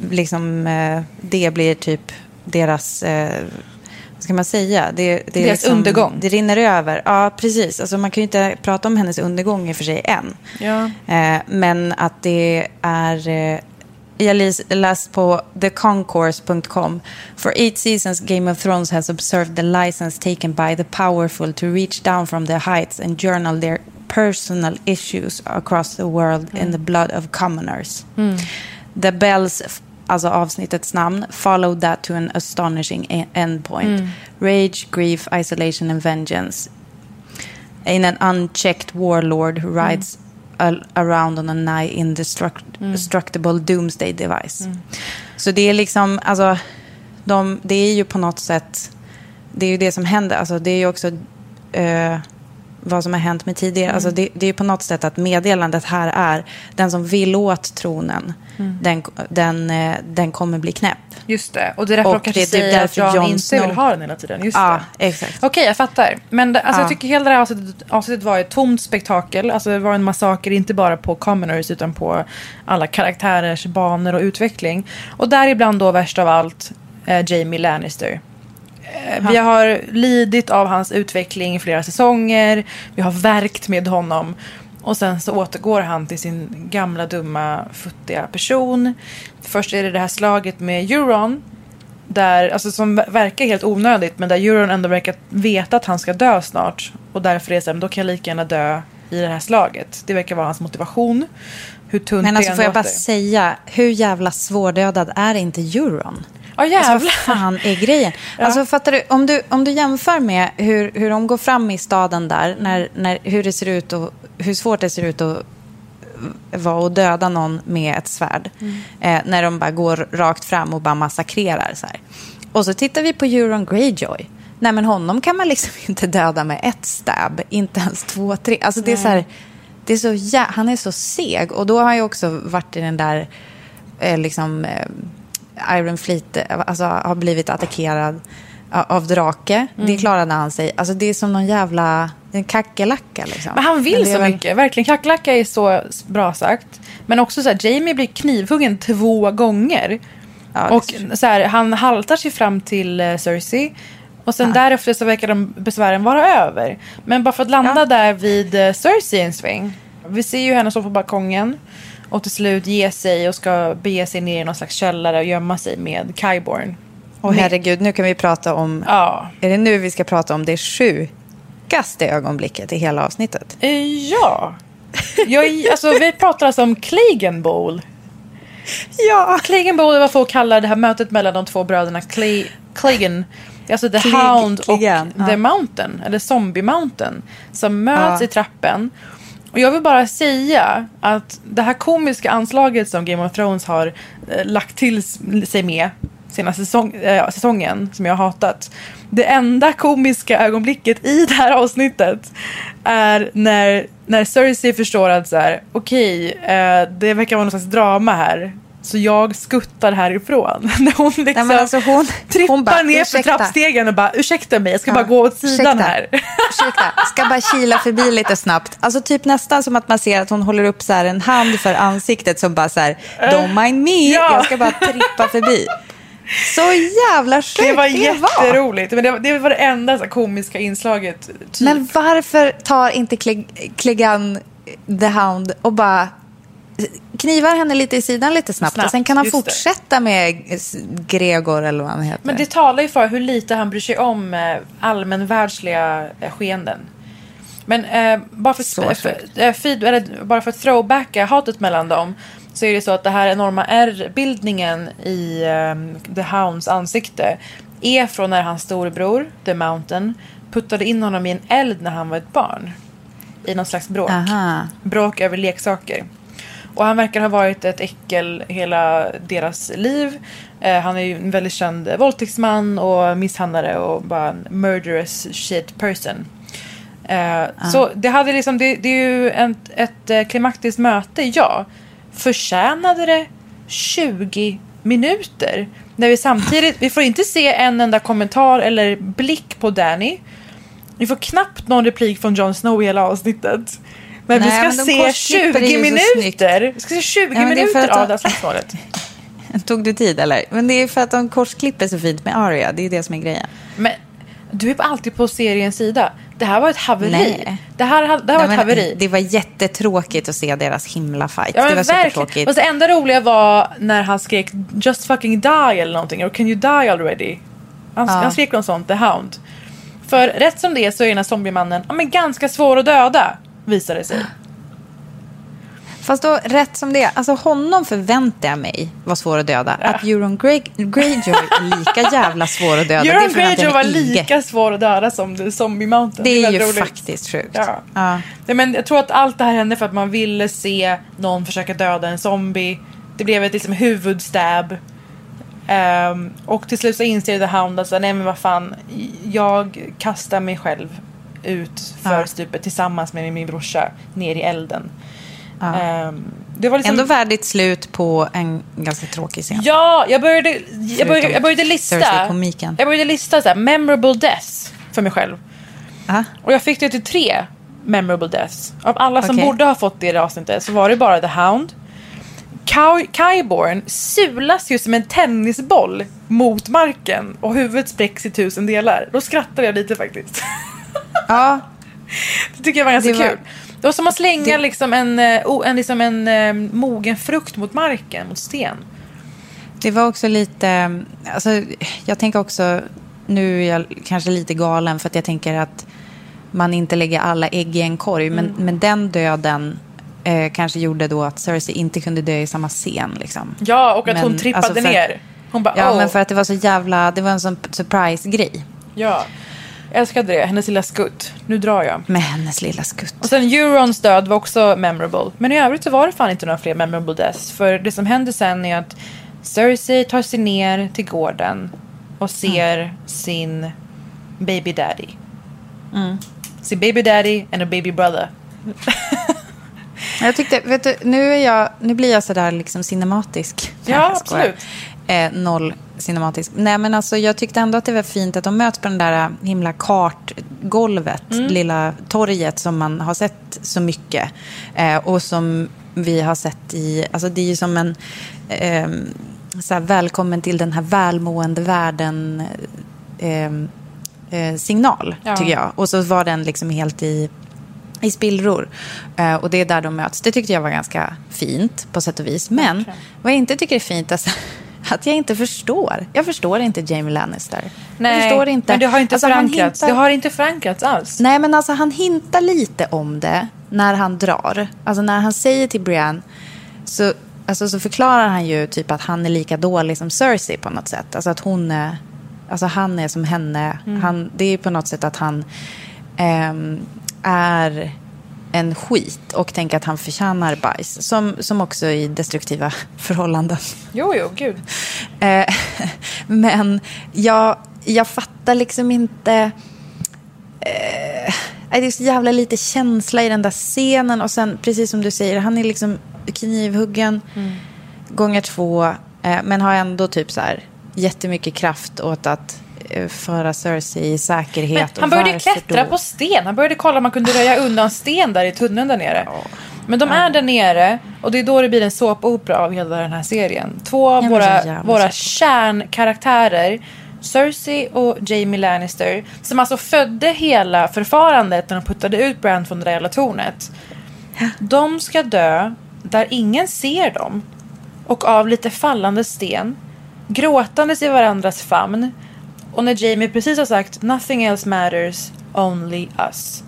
liksom eh, det blir typ deras, eh, vad ska man säga? Det, det är Deras liksom, undergång. Det rinner över. Ja, precis. Alltså man kan ju inte prata om hennes undergång i och för sig än. Ja. Eh, men att det är... Jag läst på theconcourse.com. For eight seasons Game of Thrones has observed the license taken by the powerful to reach down from the heights and journal their personal issues across the world in the blood of commoners. Mm. The Bells, alltså avsnittets namn, followed that to an astonishing endpoint. Mm. Rage, grief, isolation and vengeance in an unchecked warlord who mm. rides al- around on a nigh indestructible doomsday device. Så det är liksom, alltså, de, det är ju på något sätt, det är ju det som händer. Alltså, det är ju också eh, vad som har hänt med tidigare. Alltså, det, det är på något sätt att meddelandet här är, den som vill åt tronen, den, den, eh, den kommer bli knäpp. Just det. Och det är därför Och kanske typ säger att Jon inte Snow- vill ha den hela tiden. Just Ja, det. exakt. Okej, jag fattar. Men det, alltså, Ja. jag tycker hela det här avsnittet, avsnittet var ett tomt spektakel. Alltså, det var en massaker, inte bara på commoners utan på alla karaktärers banor och utveckling. Och däribland då värst av allt, eh, Jamie Lannister. Eh, Vi har lidit av hans utveckling i flera säsonger. Vi har verkt med honom. Och sen så återgår han till sin gamla dumma futtiga person. Först är det det här slaget med Euron. där, alltså som verkar helt onödigt men där Euron ändå verkar veta att han ska dö snart. Och därför är det så här, då kan jag lika gärna dö i det här slaget. Det verkar vara hans motivation. Hur tunt Men alltså får jag bara säga, hur jävla svårdödad är inte Euron? Ja Alltså, jävlar. vad fan är grejen? Alltså, fattar du, om, du, om du jämför med hur, hur de går fram i staden där, när, när, hur, det ser ut och, hur svårt det ser ut att vara och döda någon med ett svärd. Eh, när de bara går rakt fram och bara massakrerar. Så här. Och så tittar vi på Euron Greyjoy. Nej, men honom kan man liksom inte döda med ett stab, inte ens två, tre. Alltså, det är så här, det är så jä- han är så seg. Och då har jag också varit i den där eh, liksom, eh, Iron Fleet, eh, alltså har blivit attackerad av drake. Det klarade han sig. Alltså det är som någon jävla en kackerlacka liksom. Men han vill så väl- mycket. Verkligen. Kackerlacka är så bra sagt. Men också så här, Jamie blir knivhuggen två gånger. Ja, och så här, han haltar sig fram till eh, Cersei. Och sen därefter så verkar de besvären vara över. Men bara för att landa Ja. där vid eh, Cersei en sväng. Vi ser ju henne stå på balkongen. Och till slut ge sig och ska bege sig ner i någon slags källare och gömma sig med Kyborn. Åh herregud, nu kan vi prata om... Ja. Är det nu vi ska prata om det sjukaste ögonblicket i hela avsnittet? Eh, Ja. Jag, alltså, vi pratar alltså om Clegane Bowl. Ja! Clegane Bowl är vad folk kallar det här mötet mellan de två bröderna Cle. Alltså The Cleg- Hound och The ja. Mountain, eller Zombie Mountain. Som möts Ja. i trappen. Och jag vill bara säga att det här komiska anslaget som Game of Thrones har eh, lagt till sig med senaste säsong, eh, säsongen, som jag har hatat. Det enda komiska ögonblicket i det här avsnittet är när, när Cersei förstår att så här, okej, eh, det verkar vara någon slags drama här. Så jag skuttar härifrån. När hon liksom Nej, alltså hon- trippar hon bara, ner för trappstegen och bara ursäkta mig, jag ska Ja, bara gå åt sidan ursäkta. här. Ursäkta, ska bara kila förbi lite snabbt. Alltså typ nästan som att man ser att hon håller upp så en hand för ansiktet som bara så här, don't mind me, ja. jag ska bara trippa förbi. Så jävla sjukt Det var var. jätteroligt. Men det var, det var det enda så komiska inslaget. Typ. Men varför tar inte Cle- Clegan The Hound och bara knivar henne lite i sidan lite snabbt, Snabbt, och sen kan han just det. fortsätta med Gregor eller vad han heter. Men det talar ju för hur lite han bryr sig om eh, allmänvärldsliga eh, skeenden. Men eh, bara, för, Så för, eh, feed, eller, bara för att throwbacka hatet mellan dem så är det så att det här enorma R-bildningen i eh, The Hounds ansikte är från när hans storebror, The Mountain, puttade in honom i en eld när han var ett barn. I någon slags bråk. Aha. Bråk över leksaker. Och han verkar ha varit ett äckel hela deras liv. Eh, han är ju en väldigt känd våldtäktsman och misshandlare och bara en murderous shit person. Eh, Så det, hade liksom, det, det är ju ett, ett eh, klimaktiskt möte, ja. Förtjänade det 20 minuter? När vi samtidigt, vi får inte se en enda kommentar eller blick på Danny. Vi får knappt någon replik från Jon Snow i hela avsnittet. Men Nej, vi ska men de se korsklipper 20 det ju så minuter. Vi ska se 20 Ja, men det är för minuter att av de- det här slagsmålet. Tog du tid eller? Men det är för att de korsklipper så fint med Arya, det är det som är grejen. Men du är alltid på seriens sida. Det här var ett haveri. Nej. Det här, det här var Nej, ett haveri. Det var jättetråkigt att se deras himla fight. Ja, det var supertråkigt. Och det enda roliga var när han skrek just fucking die eller någonting. Or can you die already? Han, Ja. han skrek något sånt, the hound. För rätt som det är så är den här zombiemannen ja, men ganska svår att döda. Visar det sig. Fast då, rätt som det är, alltså honom förväntar jag mig var svår att döda. Att Euron Grey, Greyjoy är lika jävla svår att döda, Euron det Greyjoy var lika svår att döda som Zombie Mountain. Det är ju väldigt roligt. faktiskt sjukt. Ja. Ja. Nej, men jag tror att allt det här hände för att man ville se någon försöka döda en zombie. Det blev ett liksom, huvudstab. Ehm, och till slut så inser The Hound att så, nej men vad fan, jag kastar mig själv ut för Ja. stupet tillsammans med min brorsa ner i elden. Ja. Ehm, det var liksom, Ändå värdigt slut på en ganska tråkig scen. Ja, jag började, jag började, jag började lista. Cersei-komiken. Jag började lista så här, memorable deaths för mig själv. Ja. Och jag fick det till tre memorable deaths. Av alla som borde ha fått det i det avsnittet så var det bara The Hound. Ky- Kyborn sulas ju som en tennisboll mot marken och huvudet spräcks i tusen delar. Då skrattade jag lite faktiskt. ja, Det tycker jag var ganska Det var- kul. Det var som att slänga Det- liksom en, eh, en, liksom en eh, mogen frukt mot marken, mot sten. Det var också lite, alltså, jag tänker också, nu är jag kanske lite galen för att jag tänker att man inte lägger alla ägg i en korg. Men, Mm. men den döden eh, kanske gjorde då att Cersei inte kunde dö i samma scen. Liksom. Ja, och att Men, hon trippade alltså, ner. Hon bara, Ja, oh. men för att det var så jävla, det var en sån surprise-grej Ja, älskade det. Hennes lilla skutt. Nu drar jag. med hennes lilla skutt. Och sen Eurons död var också memorable. Men i övrigt så var det fan inte några fler memorable deaths. För det som händer sen är att Cersei tar sig ner till gården och ser sin baby daddy. Sin baby daddy and a baby brother. Jag tyckte, vet du, nu, är jag, nu blir jag sådär liksom cinematisk. Ja, absolut. Eh, noll cinematisk. Nej, men alltså, jag tyckte ändå att det var fint att de möts på den där himla kartgolvet, Mm. lilla torget som man har sett så mycket. Eh, och som vi har sett i, alltså det är ju som en ehm, så här, välkommen till den här välmående världen ehm, eh, signal, Ja. tycker jag. Och så var den liksom helt i i spillror. Eh, och det är där de möts. Det tyckte jag var ganska fint på sätt och vis. Men vad jag inte tycker är fint är så- att jag inte förstår. Jag förstår inte Jamie Lannister. jag förstår inte. men det har inte Alltså, förankrats. hintar- Det har inte förankrats alls. Nej, men alltså han hintar lite om det när han drar. Alltså när han säger till Brienne så, alltså, så förklarar han ju typ att han är lika dålig som Cersei på något sätt. Alltså att hon är, alltså han är som henne. Han, det är på något sätt att han ehm, är en skit och tänker att han förtjänar bajs. Som, som också i destruktiva förhållanden. Jo, jo, gud. Eh, men jag, jag fattar liksom inte... Eh, det är så jävla lite känsla i den där scenen. Och sen, precis som du säger, han är liksom knivhuggen gånger två. Eh, men har ändå typ så här jättemycket kraft åt att föra Cersei i säkerhet. Men han började klättra då? på sten. Han började kolla om man kunde röja undan sten där i tunneln där nere. Men de är där nere och det är då det blir en såpopera av hela den här serien. Två av våra, våra kärnkaraktärer, Cersei och Jamie Lannister, som alltså födde hela förfarandet när de puttade ut Bran från det där jävla tornet. De ska dö där ingen ser dem och av lite fallande sten, gråtandes i varandras famn och när Jamie precis har sagt “Nothing else matters, only us”.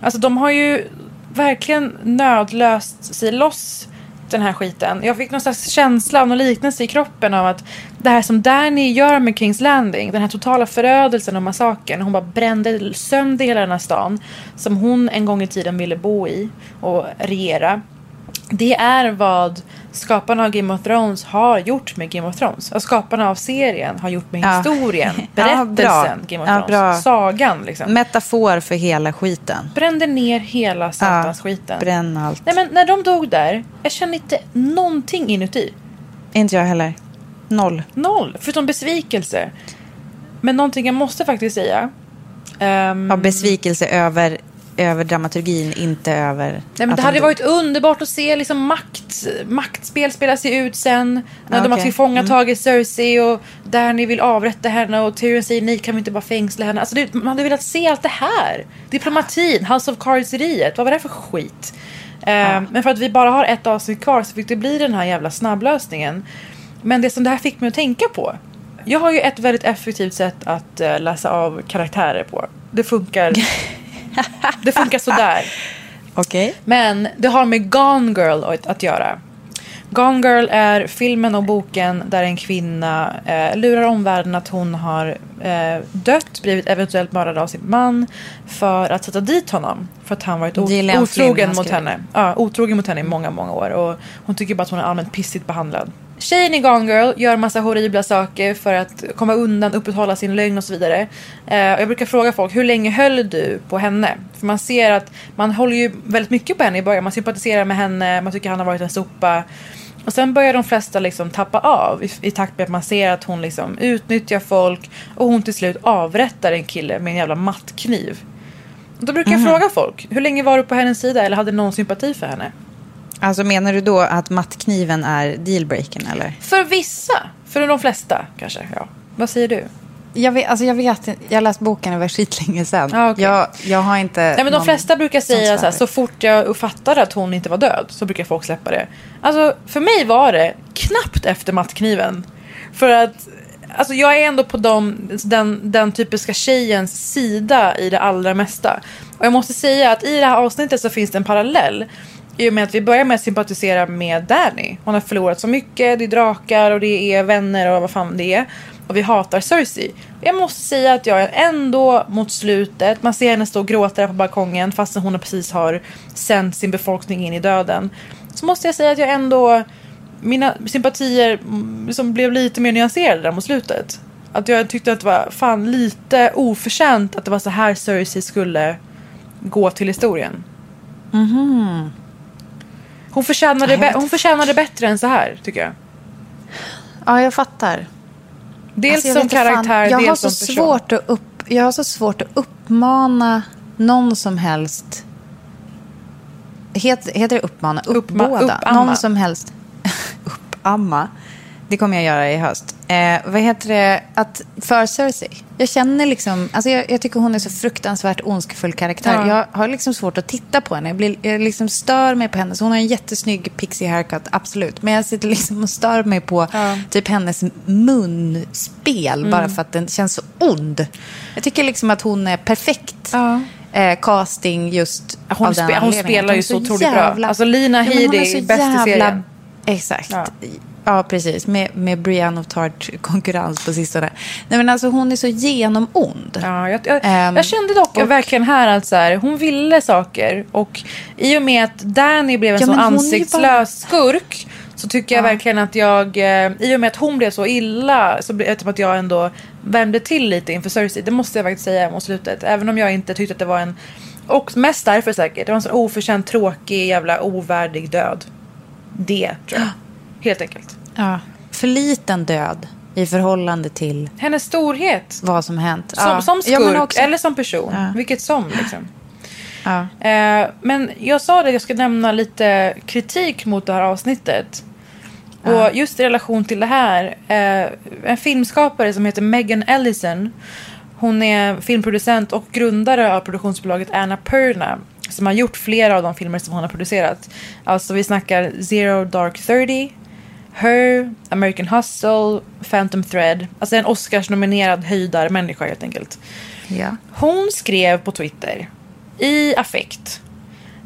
Alltså de har ju verkligen nödlöst sig loss den här skiten. Jag fick någon slags känsla av någon liknelse i kroppen av att det här som Danny gör med Kings Landing, den här totala förödelsen och massakern. Hon bara brände sönder hela den här stan som hon en gång i tiden ville bo i och regera. Det är vad skaparna av Game of Thrones har gjort med Game of Thrones. Och skaparna av serien har gjort med Ja. historien, Ja, berättelsen bra. Game of Ja, Thrones. bra. Sagan liksom. Metafor för hela skiten. Brände ner hela satans skiten. Bränn allt. Nej men när de dog där, jag kände inte någonting inuti. Inte jag heller. Noll. Noll, förutom besvikelse. Men någonting jag måste faktiskt säga. ehm, Ja, besvikelse över, över dramaturgin, inte över... Nej, men det de hade dog. varit underbart att se liksom makt, maktspel spela sig ut sen. När Ja, de har tillfångatagit Cersei och Danny vill avrätta henne och Tyrion säger nej kan vi inte bara fängsla henne. Alltså det, man hade velat se allt det här. Diplomatin, House of Cards-eriet, vad var det för skit? Ehm, Men för att vi bara har ett avsnitt kvar så fick det bli den här jävla snabblösningen. Men det som det här fick mig att tänka på. Jag har ju ett väldigt effektivt sätt att eh, läsa av karaktärer på. Det funkar. det funkar sådär. Okej. Men det har med Gone Girl att, att göra. Gone Girl är filmen och boken där en kvinna eh, lurar omvärlden att hon har eh, dött, blivit eventuellt mördad av sin man för att sätta dit honom. För att han varit otrogen mot henne. Ja, otrogen mot henne i många, många år. Och hon tycker bara att hon är allmänt pissigt behandlad. Tjejen i Gone Girl gör massa horribla saker för att komma undan, upprätthålla sin lögn och så vidare. Eh, jag brukar fråga folk, hur länge höll du på henne? För man ser att man håller ju väldigt mycket på henne i början. Man sympatiserar med henne, man tycker han har varit en sopa. Och sen börjar de flesta liksom tappa av i, i takt med att man ser att hon liksom utnyttjar folk och hon till slut avrättar en kille med en jävla mattkniv. Och Då brukar jag fråga folk, hur länge var du på hennes sida eller hade någon sympati för henne? Alltså menar du då att mattkniven är dealbreakern eller? För vissa, för de flesta kanske. Ja. Vad säger du? Jag vet, alltså jag vet jag har läst boken, det var skitlänge sedan. Ja, okej. jag, jag har inte... Nej, men de flesta brukar säga så här, så fort jag fattade att hon inte var död så brukar folk släppa det. Alltså för mig var det knappt efter mattkniven. För att alltså, jag är ändå på dem, den, den typiska tjejens sida i det allra mesta. Och jag måste säga att i det här avsnittet så finns det en parallell. I och med att vi börjar med att sympatisera med Danny. Hon har förlorat så mycket, det är drakar och det är vänner och vad fan det är. Och vi hatar Cersei. Jag måste säga att jag ändå mot slutet, man ser henne stå och gråta där på balkongen fastän hon precis har sänt sin befolkning in i döden. Så måste jag säga att jag ändå, mina sympatier mm, liksom blev lite mer nyanserade där mot slutet. Att jag tyckte att det var fan lite oförtjänt att det var så här Cersei skulle gå till historien. Mhm. Hon, förtjänade bä- hon förtjänade bättre än så här tycker jag. Ja, jag fattar. Dels Alltså, som fan. karaktär, jag har dels så som person. svårt att upp, Jag har så svårt att uppmana någon som helst... Het, heter det uppmana? Uppma- Uppbåda? uppamma. Någon som helst... uppamma. Det kommer jag göra i höst. Eh, vad heter det? Att, för Cersei. Jag känner liksom... Alltså jag, jag tycker hon är så fruktansvärt ondskefull karaktär. Ja. Jag har liksom svårt att titta på henne. Jag, blir, jag liksom stör mig på henne. Så hon har en jättesnygg pixie haircut, absolut. Men jag sitter liksom och stör mig på Ja. typ hennes munspel. Bara för att den känns så ond. Jag tycker liksom att hon är perfekt. Ja. Eh, casting just Hon av den spe- hon spelar ju så otroligt bra. jävla- Alltså, Lina Headey, så bäst i serien. Exakt. Ja. Ja. precis. Med, med Brienne of Tart konkurrens på sistone. Nej, men alltså, hon är så genomond. Ja, jag, jag, Ehm, jag kände dock och- verkligen här att så här, hon ville saker. Och i och med att Danny blev en Ja, så men hon är ju ansiktslös skurk. Så tycker jag verkligen att jag, eh, i och med att hon blev så illa, så blev det typ att jag ändå värmde till lite inför Cersei. Det måste jag faktiskt säga mot slutet. Även om jag inte tyckte att det var en, och mest därför säkert, det var en så oförtjänt tråkig jävla ovärdig död. Det tror jag. Helt enkelt. Ja. För liten död i förhållande till Hennes storhet. vad som hänt. Som, ja. som Ja, skurk men också- eller som person. Ja. Vilket som liksom. Ja. Eh, men jag sa det, jag ska nämna lite kritik mot det här avsnittet. Och just i relation till det här. Eh, en filmskapare som heter Megan Ellison. Hon är filmproducent och grundare av produktionsbolaget Anna Perna. Som har gjort flera av de filmer som hon har producerat. Alltså vi snackar Zero Dark Thirty. Her, American Hustle, Phantom Thread. Alltså en Oscars-nominerad höjdarmänniska helt enkelt. Ja. Hon skrev på Twitter i affekt.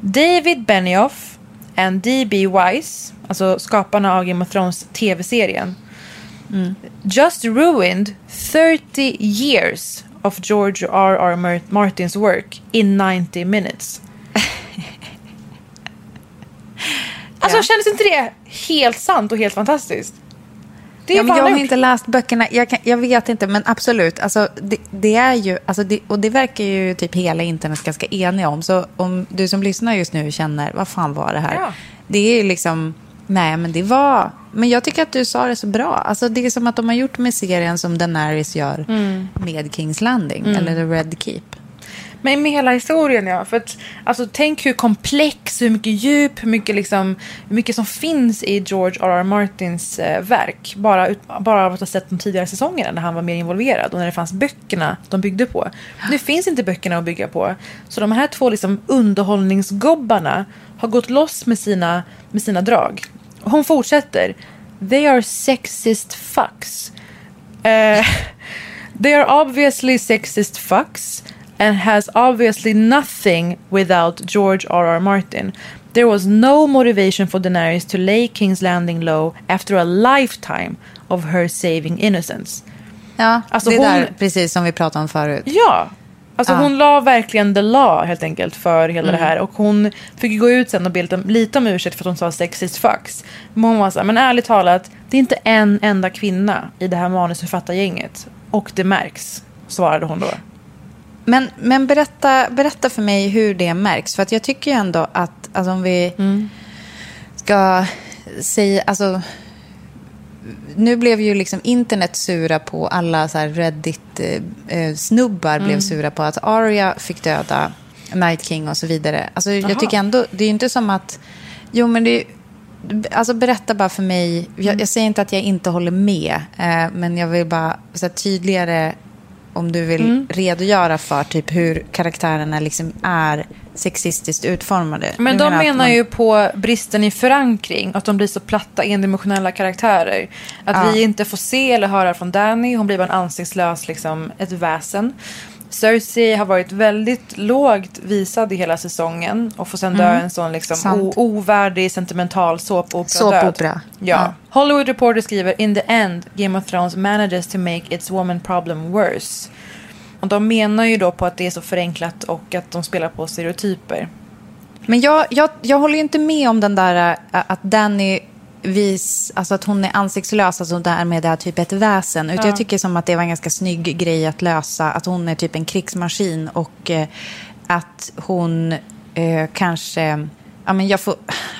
David Benioff and D.B. Weiss, alltså skaparna av Game of Thrones tv-serien, just ruined 30 years of George R.R. Mar- Martins work in 90 minutes. Alltså kändes inte det helt sant och helt fantastiskt? Ja, jag har inte läst böckerna. Jag, kan, jag vet inte, men absolut. Alltså, det, det är ju, alltså det, och det verkar ju typ hela internet ganska eniga om. Så om du som lyssnar just nu känner, vad fan var det här? Ja. Det är ju liksom, nej men det var, men jag tycker att du sa det så bra. Alltså det är som att de har gjort med serien som Daenerys gör Mm. med Kings Landing, eller The Red Keep. Men med hela historien ja. För att, alltså, tänk hur komplex, hur mycket djup, hur mycket, liksom, hur mycket som finns i George R.R. Martins eh, verk. Bara, ut, bara av att ha sett de tidigare säsongerna när han var mer involverad och när det fanns böckerna de byggde på. Nu finns inte böckerna att bygga på. Så de här två liksom, underhållningsgobbarna har gått loss med sina, med sina drag. Hon fortsätter. They are sexist fucks. Eh, they are obviously sexist fucks and has obviously nothing without George R.R. Martin. There was no motivation for Daenerys to lay King's Landing low after a lifetime of her saving innocence. Ja, Alltså det är hon- där, precis som vi pratade om förut. Ja, alltså Ja. hon la verkligen the law helt enkelt för hela det här. Och hon fick gå ut sen och be lite, lite om ursäkt för att hon sa sexist fucks. Men hon var så här, men ärligt talat, det är inte en enda kvinna i det här manusförfattargänget. Och det märks, svarade hon då. Men, men berätta, berätta för mig hur det märks. För att jag tycker ju ändå att alltså om vi ska säga... Alltså, nu blev ju liksom internet sura på alla så här Reddit-snubbar blev sura på att Arya fick döda Night King och så vidare. Alltså, jag tycker ändå, det är ju inte som att... Jo, men det Alltså berätta bara för mig. Jag, jag säger inte att jag inte håller med. Eh, men jag vill bara så här, tydligare om du vill Mm. redogöra för typ hur karaktärerna liksom är sexistiskt utformade. Men Du de att menar man- ju på bristen i förankring. Att de blir så platta, endimensionella karaktärer. Att Ja. vi inte får se eller höra från Danny. Hon blir bara en ansiktslös, liksom, ett väsen. Cersei har varit väldigt lågt visad i hela säsongen. Och får sen dö en sån liksom, Mm. Ovärdig, sentimental såpopera Såpopera. Ja. Ja. Hollywood Reporter skriver In the end, Game of Thrones manages to make its woman problem worse. Och de menar ju då på att det är så förenklat och att de spelar på stereotyper. Men jag, jag, jag håller inte med om den där äh, att Danny vis, alltså att hon är ansiktslös, alltså därmed är typ ett väsen. Utan jag tycker som att det var en ganska snygg grej att lösa, att hon är typ en krigsmaskin och eh, att hon eh, kanske, ja men jag får,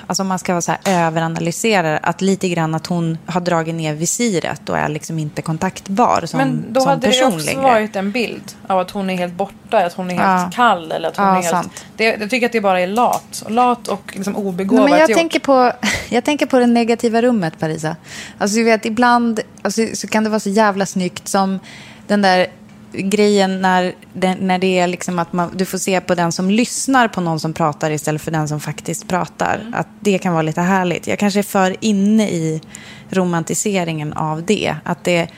alltså man ska vara så här överanalysera att lite grann att hon har dragit ner visiret och är liksom inte kontaktbar som, Men då som hade det person också längre. varit en bild av att hon är helt borta, att hon är helt Ja. kall eller att hon Ja, är helt... sant. Det, jag tycker att det bara är lat. Lat och liksom Nej, obegåvat men jag, gjort. tänker på, jag tänker på det negativa rummet, Parisa. Alltså, du vet, ibland alltså, så kan det vara så jävla snyggt som den där grejen när, den, när det är liksom att man, du får se på den som lyssnar på någon som pratar istället för den som faktiskt pratar. Mm. Att det kan vara lite härligt. Jag kanske är för inne i romantiseringen av det. Att det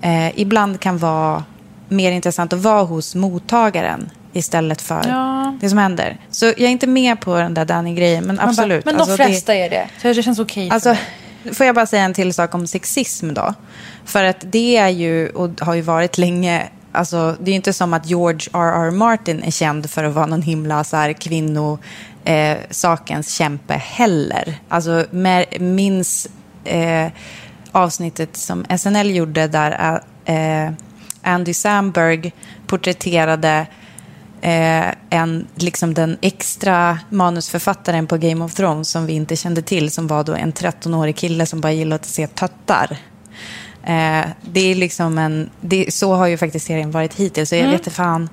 eh, ibland kan vara mer intressant att vara hos mottagaren istället för Ja. det som händer. Så jag är inte med på den där Danny-grejen, men Man bara, absolut. men de Alltså, flesta är det. Så det känns okej för Alltså, får jag bara säga en till sak om sexism då? För att det är ju, och har ju varit länge, alltså det är inte som att George R.R. Martin är känd för att vara någon himla så här kvinno eh, sakens kämpe heller. Alltså mer, minns eh, avsnittet som SNL gjorde där eh, eh, Andy Samberg porträtterade eh, en, liksom den extra manusförfattaren på Game of Thrones som vi inte kände till, som var då en 13-årig kille som bara gillade att se töttar. Eh, det är liksom en, det, så har ju faktiskt serien varit hittills, så jag vet inte fan,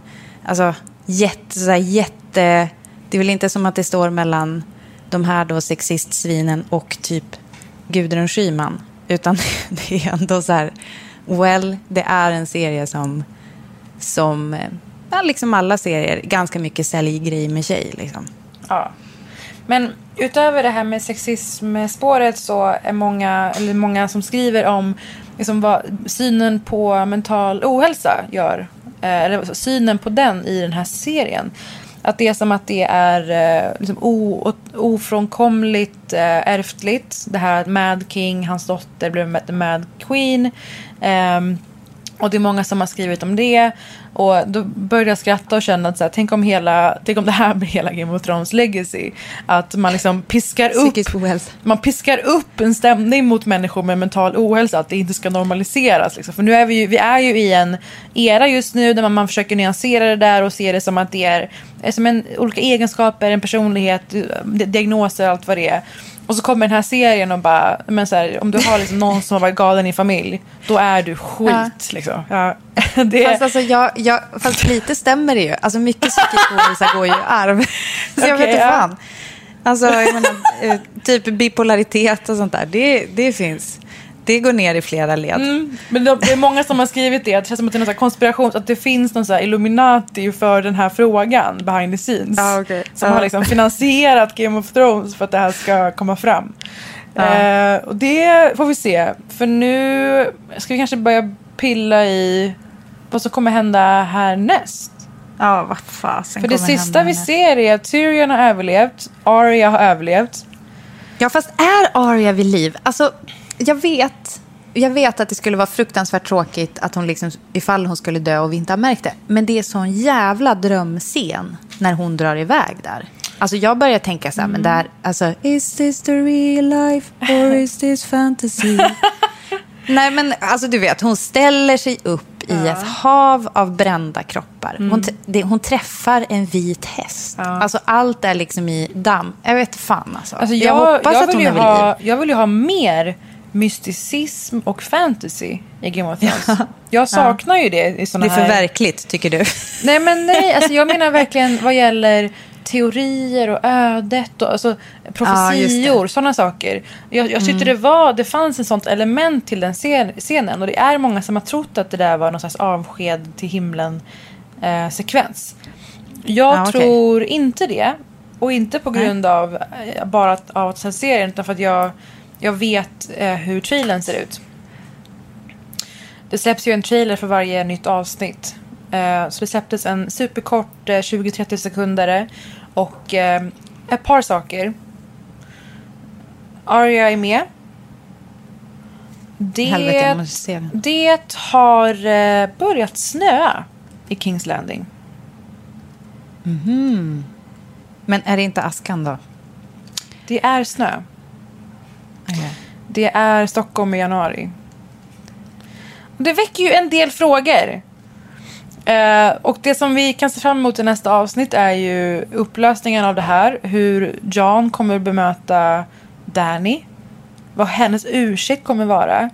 alltså jätte, så här, jätte, det är väl inte som att det står mellan de här då sexistsvinen och typ Gudrun Schyman, utan det är ändå så här, well, det är en serie som som, eh, ja, liksom alla serier, ganska mycket säljgrej med tjej. Liksom. Ja. Men utöver det här med sexismspåret så är många, eller många som skriver om liksom vad synen på mental ohälsa gör. Eh, eller synen på den i den här serien. Att det är som att det är eh, liksom o, ofrånkomligt eh, ärftligt. Det här att Mad King, hans dotter, blev Mad Queen. Ehm, och det är många som har skrivit om det. Och då började jag skratta och känna att så här, tänk, om hela, tänk om det här blir hela Game of Thrones legacy. Att man liksom piskar upp, ohälsa. man piskar upp en stämning mot människor med mental ohälsa. Att det inte ska normaliseras. Liksom. För nu är vi, ju, vi är ju i en era just nu där man, man försöker nyansera det där och se det som att det är, är som en, olika egenskaper, en personlighet, di- diagnoser, allt vad det är. Och så kommer den här serien och bara, men så här, om du har liksom någon som har varit galen i familj, då är du skit. Ja. Liksom. Ja. Det, Fast, alltså, jag, jag, fast lite stämmer det ju. Alltså, mycket psykisk ohälsa går ju i arv. Så jag Okej, vet inte ja. fan. Alltså, jag menar, eh, typ bipolaritet och sånt där, det, det finns. Det går ner i flera led. Mm, men det är många som har skrivit det. Det känns som att det är någon konspiration. Att det finns någon så Illuminati för den här frågan behind the scenes. Ja, okej. Som Ja. har liksom finansierat Game of Thrones för att det här ska komma fram. Eh, och det får vi se. För nu ska vi kanske börja pilla i vad som kommer hända härnäst. Ja, vad fasen För det sista vi ser är att Tyrion har överlevt. Arya har överlevt. Ja, fast är Arya vid liv? Alltså, jag vet, jag vet att det skulle vara fruktansvärt tråkigt att hon liksom, ifall hon skulle dö och vi inte har märkt det. Men det är sån jävla drömscen när hon drar iväg där. Alltså jag börjar tänka så här, men där, alltså, is this the real life or is this fantasy? Nej, men alltså du vet, hon ställer sig upp i ett hav av brända kroppar. Hon, t- det, hon träffar en vit häst. Alltså allt är liksom i damm. Jag vet fan alltså. Alltså jag, jag, hoppas jag att hon är ha, liv. Jag vill ju ha mer mysticism och fantasy i Game of Thrones. Jag saknar ju det i Det såna är för här... verkligt, tycker du. Nej men nej, alltså jag menar verkligen vad gäller teorier och ödet och alltså, Ja, profetior, just sådana saker. Jag, jag tyckte det, var, det fanns ett sånt element till den scen- scenen och det är många som har trott att det där var någon slags avsked till himlen eh. Jag Ja, tror inte det. Och inte på grund av eh, bara att, av att se serien utan för att jag, jag vet eh, hur trailern ser ut. Det släpps ju en trailer för varje nytt avsnitt. Eh, så det släpptes en superkort eh, 20-30 sekunder. Och eh, ett par saker. Arya är med. Det, Helvete, det har eh, börjat snöa i Kings Landing. Men är det inte askan då? Det är snö. Det är Stockholm i januari. Det väcker ju en del frågor. Eh, och det som vi kan se fram emot i nästa avsnitt är ju upplösningen av det här. Hur John kommer bemöta Danny. Vad hennes ursäkt kommer vara.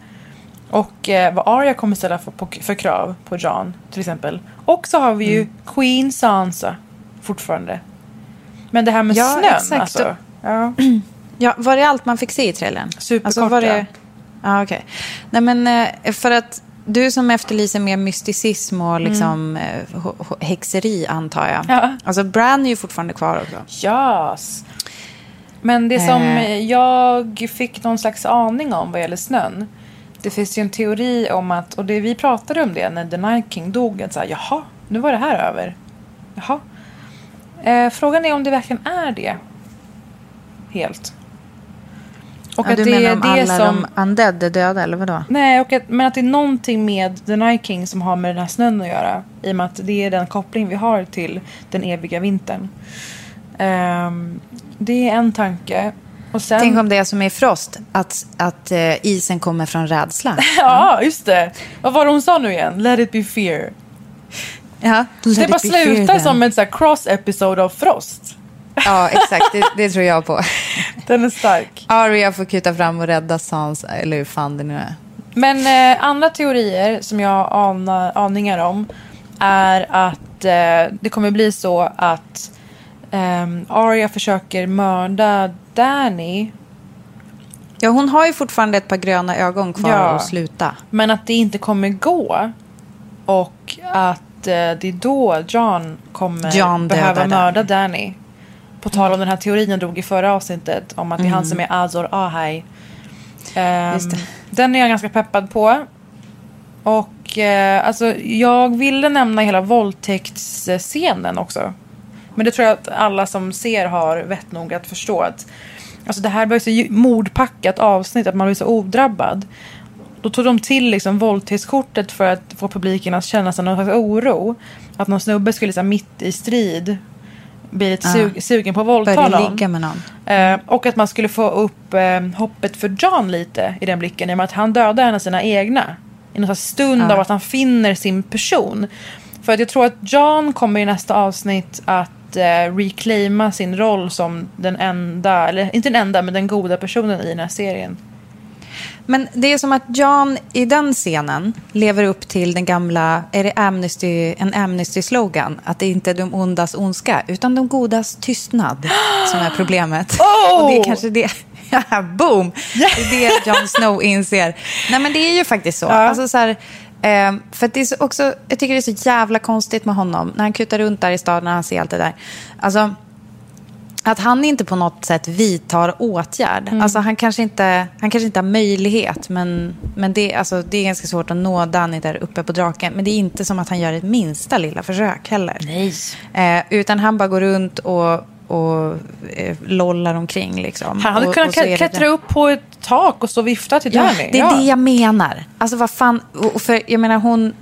Och eh, vad Arya kommer ställa för, på, för krav på John till exempel. Och så har vi ju Queen Sansa fortfarande. Men det här med Ja, snön exakt. alltså. Ja. Ja, var det allt man fick se i trailern? Superkort, var ja. det... Ja, okej. Nej, men eh, för att du som efterlyser mer mysticism och liksom eh, h- h- häxeri, antar jag. Ja. Alltså, Bran är ju fortfarande kvar också. Yes. Men det som Eh. jag fick någon slags aning om vad gäller snön. Det finns ju en teori om att, och det, vi pratade om det när The Night King dog. Att så här, Jaha, nu var det här över. Jaha. Eh, frågan är om det verkligen är det. Helt. Och ja, att du det menar är om det alla som... de undead är döda, eller vadå? Nej, och att, men att det är någonting med The Night King som har med den här snön att göra. I och med att det är den koppling vi har till den eviga vintern. Ehm, det är en tanke. Och sen... Tänk om det är som i Frost, att, att eh, isen kommer från rädsla. Ja, just det. Vad var det hon sa nu igen? Let it be fear. Ja, det bara slutar som en så här cross episode av Frost. Ja, exakt. Det, det tror jag på. Den är stark. Arya får kuta fram och rädda Sans, eller hur fan det nu är. Men eh, andra teorier som jag anar, aningar om är att eh, det kommer bli så att eh, Arya försöker mörda Danny Ja, hon har ju fortfarande ett par gröna ögon kvar Ja. att sluta. men att det inte kommer gå. Och att eh, det är då John kommer John behöva mörda Danny. På tal om den här teorin jag drog i förra avsnittet om att det är han som är Azor Ahai. Mm. Det. Den är jag ganska peppad på. Och eh, alltså, jag ville nämna hela våldtäktsscenen också. Men det tror jag att alla som ser har vett nog att förstå. Att, alltså, det här var så mordpackat avsnitt att man blir så odrabbad. Då tog de till liksom våldtäktskortet för att få publiken att känna sig någon slags oro. Att någon snubbe skulle liksom, mitt i strid bli lite sug- sugen på att våldta någon. ligga med någon. Eh, och att man skulle få upp eh, hoppet för John lite i den blicken. I och med att han dödar en av sina egna. I någon stund Ja. av att han finner sin person. För att jag tror att John kommer i nästa avsnitt att eh, reclaima sin roll som den enda, eller inte den enda, men den goda personen i den här serien. Men det är som att John i den scenen lever upp till den gamla, är det Amnesty, en Amnesty-slogan? Att det inte är de ondas ondska, utan de godas tystnad som är problemet. Oh! Och det är kanske det, ja, boom! Det är det Jon Snow inser. Nej men det är ju faktiskt så. Alltså, så här, eh, för det är så också, jag tycker det är så jävla konstigt med honom, när han kutar runt där i staden och han ser allt det där. Alltså, att han inte på något sätt vidtar åtgärd. Alltså han kanske inte, han kanske inte har möjlighet, men, men det, alltså, det är ganska svårt att nå Danny där uppe på draken. Men det är inte som att han gör ett minsta lilla försök heller. Nej. Eh, utan han bara går runt och, och eh, lollar omkring. Liksom. Han hade och, kunnat och klättra upp på ett tak och så vifta till Ja, Danny. det är det jag menar. Alltså vad fan, och för jag menar hon,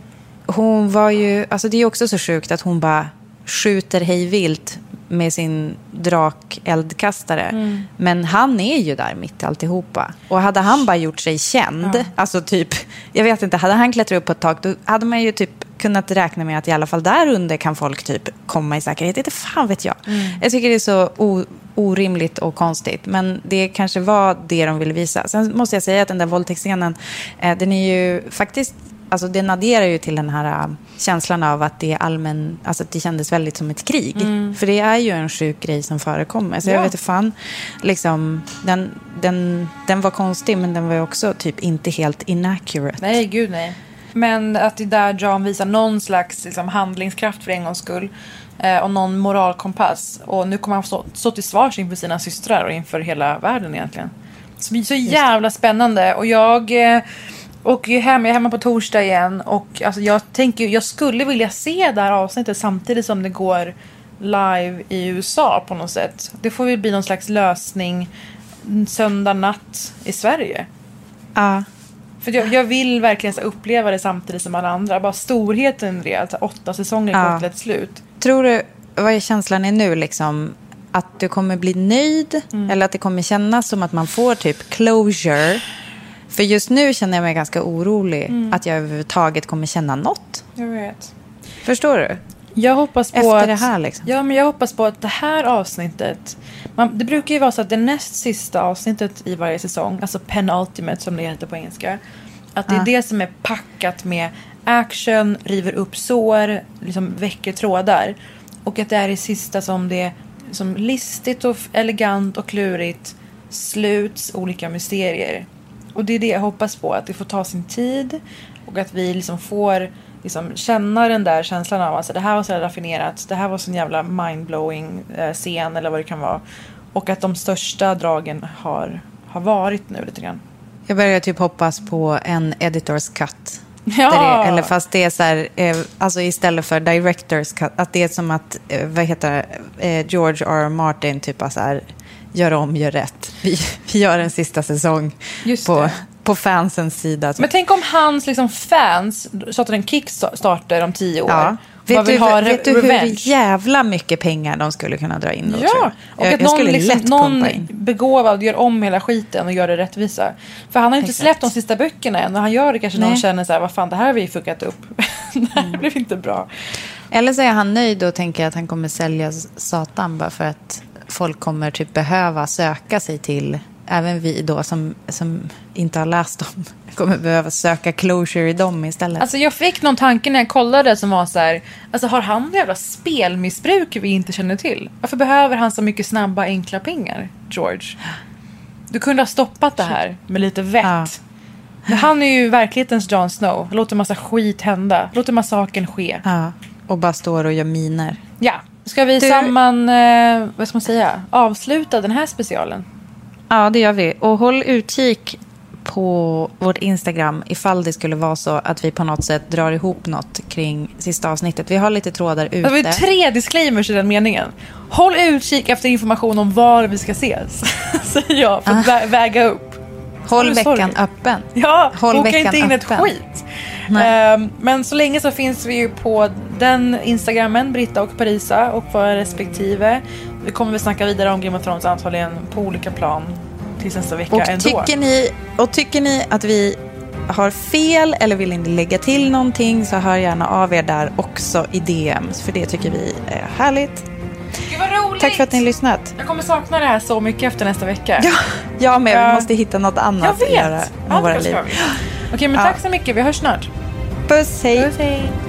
hon var ju, alltså det är också så sjukt att hon bara skjuter hej vilt med sin drakeldkastare. Mm. Men han är ju där mitt i alltihopa. Och hade han bara gjort sig känd, alltså typ, jag vet inte, hade han klättrat upp på ett tak, då hade man ju typ kunnat räkna med att i alla fall där under kan folk typ komma i säkerhet. Inte fan vet jag. Mm. Jag tycker det är så orimligt och konstigt. Men det kanske var det de ville visa. Sen måste jag säga att den där våldtäktsscenen, eh, den är ju faktiskt alltså det nadderar ju till den här äh, känslan av att det är allmän, alltså att det kändes väldigt som ett krig. För det är ju en sjuk grej som förekommer. Så jag Ja. vet inte fan, liksom, den, den, den var konstig men den var ju också typ inte helt inaccurate. Nej, gud nej. Men att det är där John visar någon slags liksom, handlingskraft för en gångs skull. Eh, och någon moralkompass. Och nu kommer han stå, stå till svars inför sina systrar och inför hela världen egentligen. Så, så jävla spännande. Och jag eh, åker ju hem, jag är hemma på torsdag igen. Och alltså, jag tänker jag skulle vilja se det här avsnittet samtidigt som det går live i USA på något sätt. Det får väl bli någon slags lösning söndag natt i Sverige. Ja. För jag, jag vill verkligen så uppleva det samtidigt som alla andra. Bara storheten i det. Alltså åtta säsonger Ja. går till ett slut. Tror du, vad är känslan är nu liksom? Att du kommer bli nöjd? Mm. Eller att det kommer kännas som att man får typ closure? För just nu känner jag mig ganska orolig Mm. att jag överhuvudtaget kommer känna något. Jag vet. Förstår du? Jag hoppas på Efter att, det här, liksom. Ja, men jag hoppas på att det här avsnittet... Man, det brukar ju vara så att det näst sista avsnittet i varje säsong, alltså penultimate som det heter på engelska. Att det är det som är packat med action, river upp sår, liksom väcker trådar. Och att det är det sista som det som listigt och elegant och klurigt sluts olika mysterier. Och det är det jag hoppas på, att det får ta sin tid och att vi liksom får liksom känna den där känslan av att alltså, det här var så raffinerat, det här var så en jävla mindblowing eh, scen eller vad det kan vara. Och att de största dragen har, har varit nu lite grann. Jag börjar typ hoppas på en editors cut. Ja! Det, eller fast det är så här, eh, alltså istället för directors cut, att det är som att, eh, vad heter eh, George R. R. Martin typ så här, gör om, gör rätt. Vi, vi gör en sista säsong på, på fansens sida. Men tänk om hans liksom, fans startar en kickstarter om tio år. Ja. Vet du, vet du hur jävla mycket pengar de skulle kunna dra in då? Ja, och jag, att någon, liksom, någon begåvad gör om hela skiten och gör det rättvisa. För han har inte Exakt. släppt de sista böckerna än och han gör det kanske Nej. han känner så här, vad fan det här har vi fuckat upp. det här Mm. blev inte bra. Eller så är han nöjd och tänker att han kommer sälja Satan bara för att folk kommer typ behöva söka sig till, även vi då som, som inte har läst dem, kommer behöva söka closure i dem istället. Alltså jag fick någon tanke när jag kollade som var så här, alltså har han jävla spelmissbruk vi inte känner till? Varför behöver han så mycket snabba enkla pengar, George? Du kunde ha stoppat det här med lite vett. Ja. Men han är ju verklighetens Jon Snow. Låter massa skit hända. Låter massakern ske. ja, och bara står och gör miner. Ja, ska vi Du- samman, eh, vad ska man säga, avsluta den här specialen? Ja, det gör vi. Och håll utkik på vårt Instagram ifall det skulle vara så att vi på något sätt drar ihop något kring sista avsnittet. Vi har lite trådar ute. Det var tre disclaimers i den meningen. Håll utkik efter information om var vi ska ses. Säger jag för att vä- väga upp. Håll Sorry, sorry. veckan öppen. Ja, Håll boka veckan inte in ett öppen. skit. Nej. Ehm, men så länge så finns vi ju på den Instagrammen, Britta och Parisa och våra respektive. Vi kommer väl snacka vidare om Game of Thrones antagligen på olika plan tills nästa vecka Och ändå. tycker, ni, och tycker ni att vi har fel eller vill ni lägga till någonting så hör gärna av er där också i DMs. För det tycker vi är härligt. Gud vad roligt! Tack för att ni har lyssnat. Jag kommer sakna det här så mycket efter nästa vecka. Ja, jag med. Vi måste hitta något annat att göra med Allt våra liv. Okej, men Ja. tack så mycket. Vi hörs snart. Puss, hej.